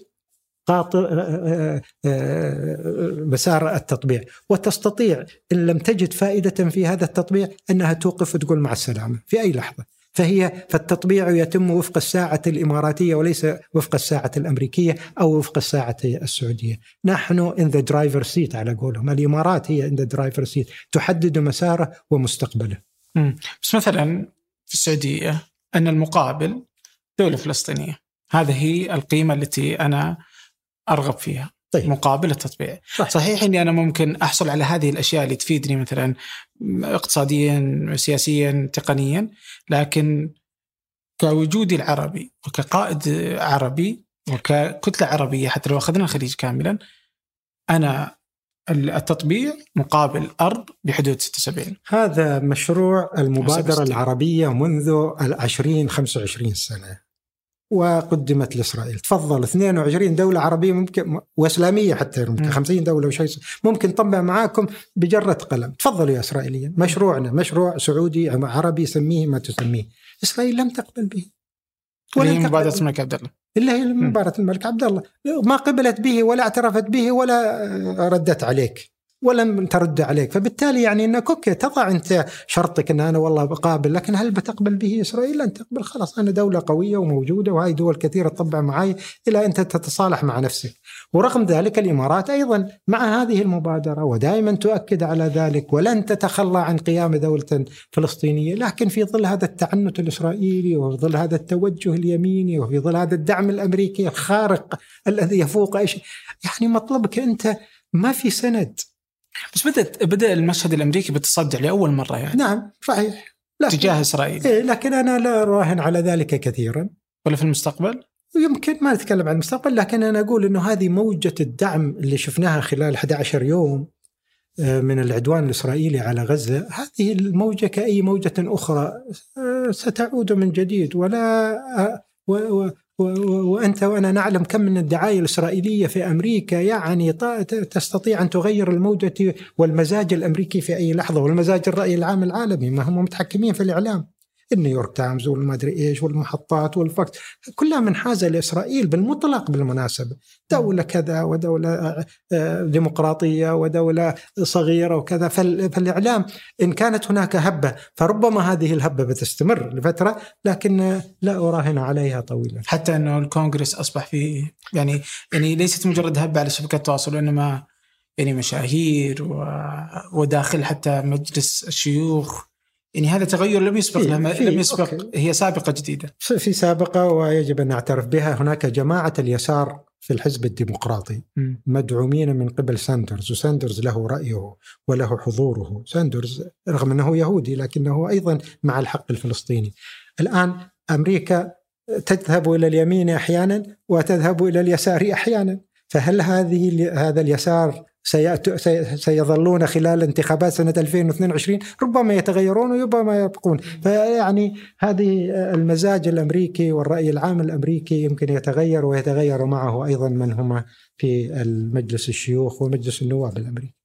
قاطع آه، آه، آه، مسار التطبيع. وتستطيع إن لم تجد فائدة في هذا التطبيع أنها توقف وتقول مع السلامة في أي لحظة. فهي فالتطبيع يتم وفق الساعة الإماراتية وليس وفق الساعة الأمريكية أو وفق الساعة السعودية. نحن in the driver seat على قولهم. الإمارات هي in the driver seat. تحدد مساره ومستقبله. بس مثلا في السعودية أن المقابل دولة فلسطينية. هذه هي القيمة التي أنا أرغب فيها طيب. مقابل التطبيع صح. صحيح إني أنا ممكن أحصل على هذه الأشياء اللي تفيدني مثلا اقتصاديا سياسيا تقنيا لكن كوجودي العربي وكقائد عربي وككتلة عربية حتى لو أخذنا الخليج كاملا أنا التطبيع مقابل أرض بحدود 76 هذا مشروع المبادرة العربية منذ 20 25 سنة وقدمت لإسرائيل. تفضل 22 دولة عربية ممكن وإسلامية حتى ممكن 50 دولة وشيء ممكن نطبع معاكم بجرة قلم. تفضلوا يا إسرائيليين. مشروعنا مشروع سعودي عربي سميه ما تسميه. إسرائيل لم تقبل به. ولا هي مبادرة الملك عبد الله. اللي هي مبادرة الملك عبد الله. ما قبلت به ولا اعترفت به ولا ردت عليك. ولم ترد عليك. فبالتالي يعني إنك أوكي تضع أنت شرطك إن أنا والله بقابل لكن هل بتقبل به إسرائيل؟ لن تقبل. خلاص أنا دولة قوية وموجودة وهي دول كثيرة تطبع معي إلى انت تتصالح مع نفسك ورغم ذلك الإمارات أيضا مع هذه المبادرة ودائما تؤكد على ذلك ولن تتخلى عن قيام دولة فلسطينية. لكن في ظل هذا التعنت الإسرائيلي وفي ظل هذا التوجه اليميني وفي ظل هذا الدعم الأمريكي الخارق الذي يفوق أي شيء يعني مطلبك أنت ما في سند. بس بدأت بدأ المشهد الأمريكي بالتصدع لأول مرة يعني. نعم صحيح. تجاه إسرائيل. إيه لكن أنا لا أراهن على ذلك كثيرا. ولا في المستقبل؟ يمكن ما نتكلم عن المستقبل لكن أنا أقول إنه هذه موجة الدعم اللي شفناها خلال 11 يوم آه، من العدوان الإسرائيلي على غزة. هذه الموجة كأي موجة أخرى آه، ستعود من جديد ولا آه، وأنت وأنا نعلم كم من الدعاية الإسرائيلية في أمريكا. يعني تستطيع أن تغير الموجة والمزاج الأمريكي في أي لحظة والمزاج الرأي العام العالمي. ما هم متحكمين في الإعلام. النيويورك تايمز والمدري إيش والمحطات والفوكس كلها منحازه لإسرائيل بالمطلق بالمناسبة. دولة كذا ودولة آه، ديمقراطية ودولة صغيرة وكذا. فالإعلام إن كانت هناك هبة فربما هذه الهبة بتستمر لفترة لكن لا اراهن عليها طويلا. حتى إنه الكونغرس أصبح في يعني يعني ليست مجرد هبة على شبكات التواصل وانما يعني مشاهير وداخل حتى مجلس الشيوخ. يعني هذا تغير لم يسبق لم, لم يسبق okay. هي سابقة جديدة. في سابقة ويجب أن نعترف بها. هناك جماعة اليسار في الحزب الديمقراطي م. مدعومين من قبل ساندرز وساندرز له رأيه وله حضوره. ساندرز رغم أنه يهودي لكنه أيضا مع الحق الفلسطيني. الآن أمريكا تذهب إلى اليمين أحيانا وتذهب إلى اليسار أحيانا. فهل هذه هذا اليسار سيظلون خلال انتخابات سنة 2022 ربما يتغيرون وربما يبقون. فيعني هذه المزاج الأمريكي والرأي العام الأمريكي يمكن يتغير ويتغير معه أيضا من هم في المجلس الشيوخ ومجلس النواب الأمريكي.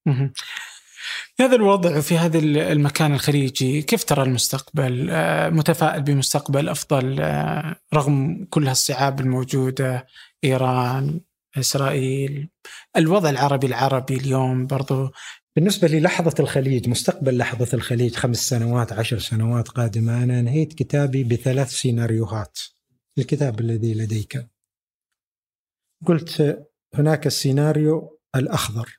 في هذا الوضع في هذا المكان الخليجي كيف ترى المستقبل؟ آه، متفائل بمستقبل أفضل آه، رغم كل هالصعاب الموجودة إيران إسرائيل. الوضع العربي العربي اليوم برضو بالنسبة للحظة الخليج مستقبل لحظة الخليج خمس سنوات عشر سنوات قادمة. أنا نهيت كتابي بثلاث سيناريوهات. الكتاب الذي لديك. قلت هناك السيناريو الأخضر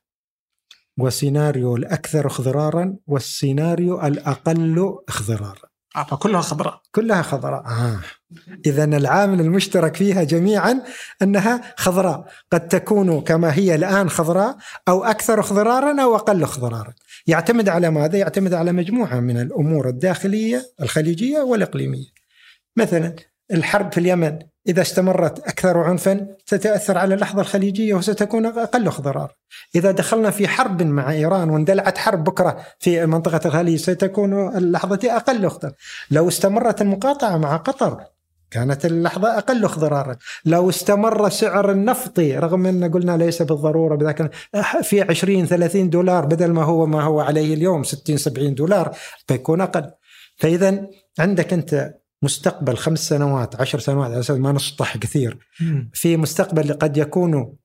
وسيناريو الأكثر اخضرارا والسيناريو الأقل اخضرارا. كلها خضراء. كلها خضراء. آه. إذا العامل المشترك فيها جميعا أنها خضراء. قد تكون كما هي الآن خضراء أو أكثر اخضرارا أو أقل اخضرارا يعتمد على ماذا؟ يعتمد على مجموعة من الأمور الداخلية الخليجية والإقليمية. مثلا الحرب في اليمن. إذا استمرت أكثر عنفا ستأثر على اللحظة الخليجية وستكون أقل ضرر إذا دخلنا في حرب مع إيران واندلعت حرب بكرة في منطقة الخليج ستكون اللحظة أقل خطر لو استمرت المقاطعة مع قطر كانت اللحظة أقل ضرارا لو استمر سعر النفط رغم أن قلنا ليس بالضرورة لكن في 20 30 دولار بدل ما هو ما هو عليه اليوم 60 70 دولار بيكون أقل. فإذا عندك أنت مستقبل خمس سنوات عشر سنوات على أساس ما نسطح كثير. في مستقبل قد يكون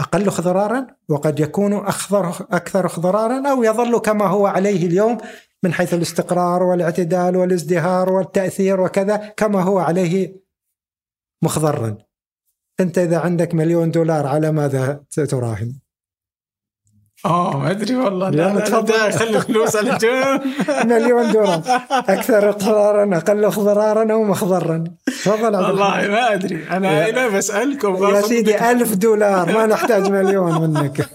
أقل خضرارا وقد يكون أخضر أكثر خضرارا أو يظل كما هو عليه اليوم من حيث الاستقرار والاعتدال والازدهار والتأثير وكذا كما هو عليه مخضرا أنت إذا عندك مليون دولار على ماذا تراهن؟ آه ما أدري والله. لا، لا تفضل. خلي فلوس على جنب مليون دولار أكثر اضرارا أقل اضرارا أو مخضرا تفضل والله. ما أدري. أنا هنا بسألكم يا سيدي. ألف دولار. ما نحتاج مليون منك.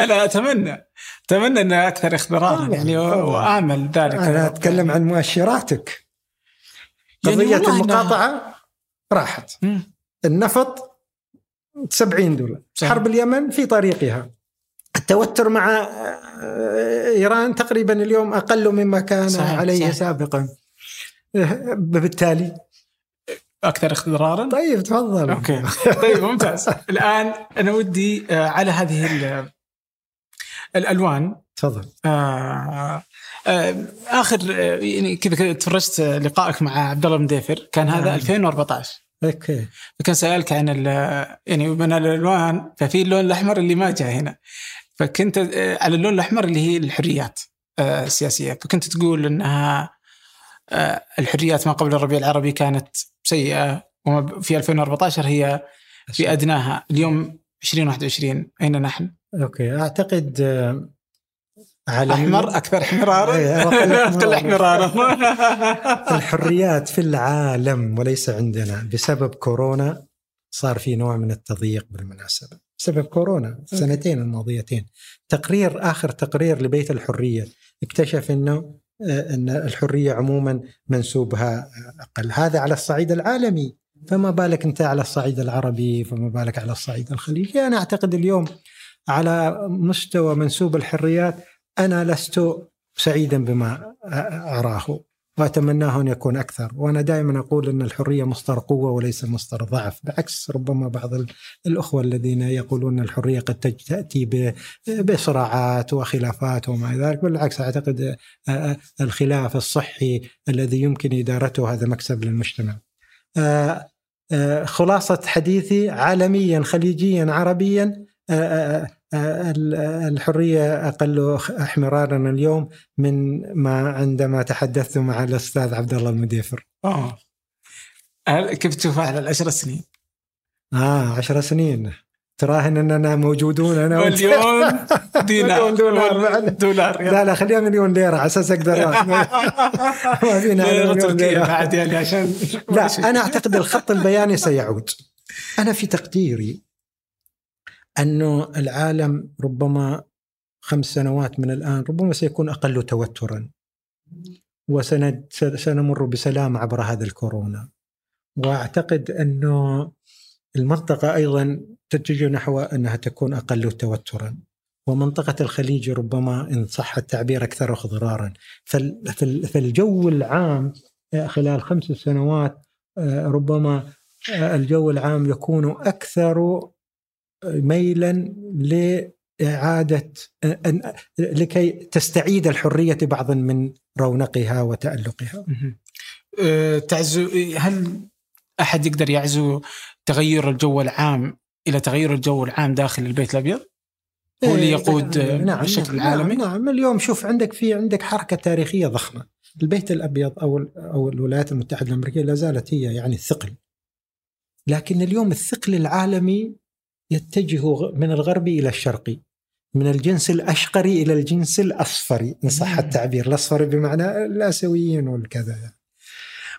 أنا أتمنى أتمنى ان أكثر اخضرارا يعني. وامل ذلك. أنا أتكلم عن مؤشراتك. يعني قضية أنا- المقاطعة راحت. النفط 70 دولار. صحيح. حرب اليمن في طريقها. التوتر مع آه، إيران تقريبا اليوم أقل مما كان صحيح، عليه صحيح. سابقا. آه، بالتالي. أكثر اخضرارا طيب تفضل. أوكي. طيب ممتاز. الآن أنا ودي آه، على هذه ال- الألوان. تفضل. آه آه آخر آه، يعني كذا كذا تفرجت آه، لقائك مع عبد الله بن ديفر كان هذا نعم. 2014 okay. فكان سألك عن ال- يعني من الألوان ففي اللون الأحمر اللي ما جاء هنا. فكنت آه، على اللون الأحمر اللي هي الحريات آه، السياسية. فكنت تقول إنها آه، الحريات ما قبل الربيع العربي كانت سيئة وما في 2014 هي في أدناها. اليوم 2021 أين نحن؟ أوكي. أعتقد عالميا أحمر؟ أكثر احمرارا؟ إيه، أقل احمرارا. الحريات في العالم وليس عندنا. بسبب كورونا صار في نوع من التضييق بالمناسبة. بسبب كورونا السنتين الماضيتين. تقرير آخر تقرير لبيت الحرية اكتشف أنه آه، أن الحرية عموما منسوبها أقل. هذا على الصعيد العالمي. فما بالك أنت على الصعيد العربي فما بالك على الصعيد الخليجي. أنا أعتقد اليوم على مستوى منسوب الحريات أنا لست سعيدا بما أراه. واتمناه أن يكون أكثر. وأنا دائما أقول إن الحرية مصدر قوة وليس مصدر ضعف بعكس ربما بعض ال- الأخوة الذين يقولون إن الحرية قد ب- بصراعات وخلافات وما إلى ذلك بالعكس أعتقد آه، الخلاف الصحي الذي يمكن إدارته هذا مكسب للمجتمع. خلاصة حديثي عالميا خليجيا عربيا الحرية أقل احمرارا اليوم من ما عندما تحدثت مع الأستاذ عبد الله المديفر. آه. كيف تشوفها على العشر سنين؟ آه عشر سنين. تراهن أننا موجودون أنا. مليون دينار. مليون دولار. دولار. لا لا خليها مليون ليرة على أساس أقدر ما فينا مليون ليرة. بعد يعني عشان لا أنا أعتقد الخط البياني سيعود. أنا في تقديري أنه العالم ربما خمس سنوات من الآن ربما سيكون أقل توترا وسنمر بسلام عبر هذا الكورونا. وأعتقد أنه المنطقة أيضا تتجه نحو أنها تكون أقل توترا. ومنطقة الخليج ربما إن صح التعبير فال- فال- فالجو العام خلال خمس سنوات آه، ربما آه، الجو العام يكون أكثر ميلا لإعادة أن- لكي تستعيد الحرية بعضا من رونقها وتألقها. مهم. أه، تعزو هل أحد يقدر يعزو تغير الجو العام إلى تغير الجو العام داخل البيت الأبيض؟ هو اللي إيه، يقود نعم بشكل نعم عالمي؟ نعم, نعم اليوم شوف عندك في عندك حركة تاريخية ضخمة البيت الأبيض أو أو الولايات المتحدة الأمريكية لا زالت هي يعني الثقل لكن اليوم الثقل العالمي يتجه من الغربي إلى الشرقي من الجنس الاشقري إلى الجنس الاصفري إن صح. التعبير. الاصفري بمعنى الآسيويين والكذا.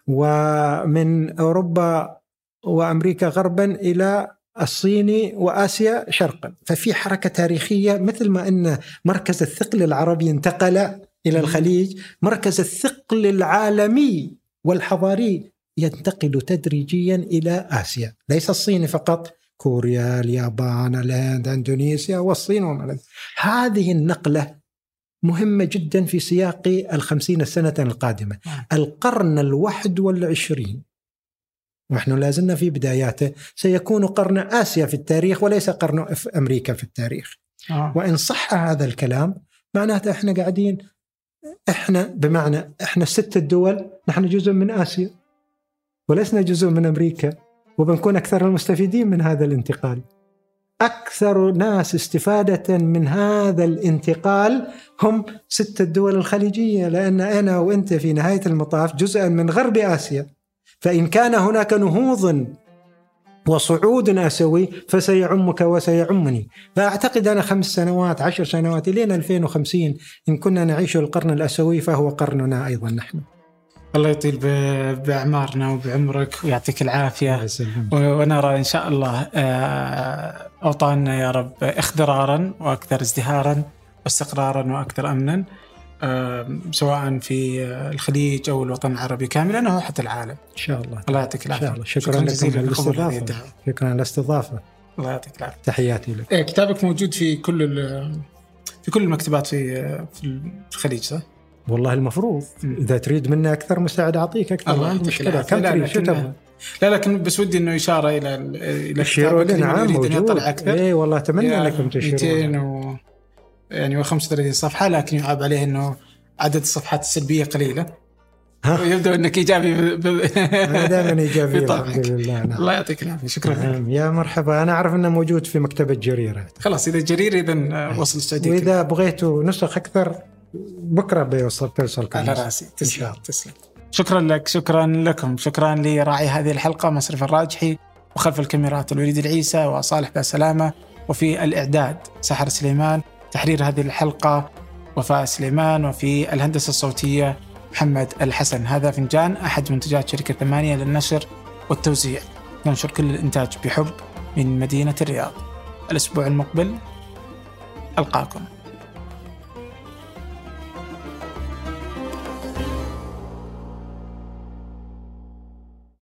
ومن أوروبا وأمريكا غربا إلى الصيني وآسيا شرقا، ففي حركة تاريخية مثل ما أن مركز الثقل العربي انتقل إلى الخليج، مركز الثقل العالمي والحضاري ينتقل تدريجيا إلى آسيا، ليس الصين فقط، كوريا، اليابان، الهند، إندونيسيا والصين وما. هذه النقلة مهمة جدا في سياق الخمسين سنة القادمة نعم. القرن الواحد والعشرين ونحن لازلنا في بداياته سيكون قرن آسيا في التاريخ وليس قرن في أمريكا في التاريخ آه. وإن صح هذا الكلام معناته إحنا قاعدين إحنا بمعنى إحنا الست الدول نحن جزء من آسيا ولسنا جزء من أمريكا وبنكون أكثر المستفيدين من هذا الانتقال. أكثر ناس استفادة من هذا الانتقال هم ست الدول الخليجية لأن أنا وأنت في نهاية المطاف جزءا من غرب آسيا. فإن كان هناك نهوض وصعود آسيوي فسيعمك وسيعمني. فأعتقد أنا خمس سنوات عشر سنوات إلين 2050 إن كنا نعيش القرن الآسيوي فهو قرننا أيضا نحن. الله يطيل باعمارنا وبعمرك ويعطيك العافية. ونرى إن شاء الله آه، اوطاننا يا رب إخضرارا وأكثر ازدهارا واستقرارا وأكثر أمنا آه، سواء في الخليج أو الوطن العربي كاملا أو حتى العالم. إن شاء الله. الله يعطيك العافية. شكرا, لكم جزيلا الدعوة. شكرا على الاستضافة. الله يعطيك العافية. تحياتي لك. إيه، كتابك موجود في كل في كل المكتبات في في الخليج صح؟ والله المفروض. إذا تريد مني أكثر مساعدة أعطيك أكثر. ما عندي العافية. كم تريد؟ شو لكن- تبغى؟ لا لكن بس ودي إنه إشارة إلى إلى لمن نعم ان موجود يطلع أكثر. اي والله أتمنى أنكم 200 تشيروا و يعني و35 صفحة لكن يعاب عليه إنه عدد الصفحات السلبية قليلة. ها؟ يبدو إنك إيجابي ب... ب... أنا دائما إيجابي. الحمد لله. نعم. الله يعطيك العافية. شكرا لك. نعم. يا مرحبا. أنا أعرف إنه موجود في مكتبة جريرة. خلاص إذا جرير اذا وصل السعوديه وإذا بغيتوا نسخ أكثر بكرة بيوصل توصل على. رأسي. إن شاء تسلم الله. تسلم. شكرا لك شكرا لكم. شكرا لراعي هذه الحلقة مصرف الراجحي وخلف الكاميرات الوليد العيسى وصالح باسلامه وفي الإعداد سحر سليمان. تحرير هذه الحلقة وفاء سليمان وفي الهندسة الصوتية محمد الحسن. هذا فنجان أحد منتجات شركة ثمانية للنشر والتوزيع. ننشر كل الإنتاج بحب من مدينة الرياض. الأسبوع المقبل ألقاكم.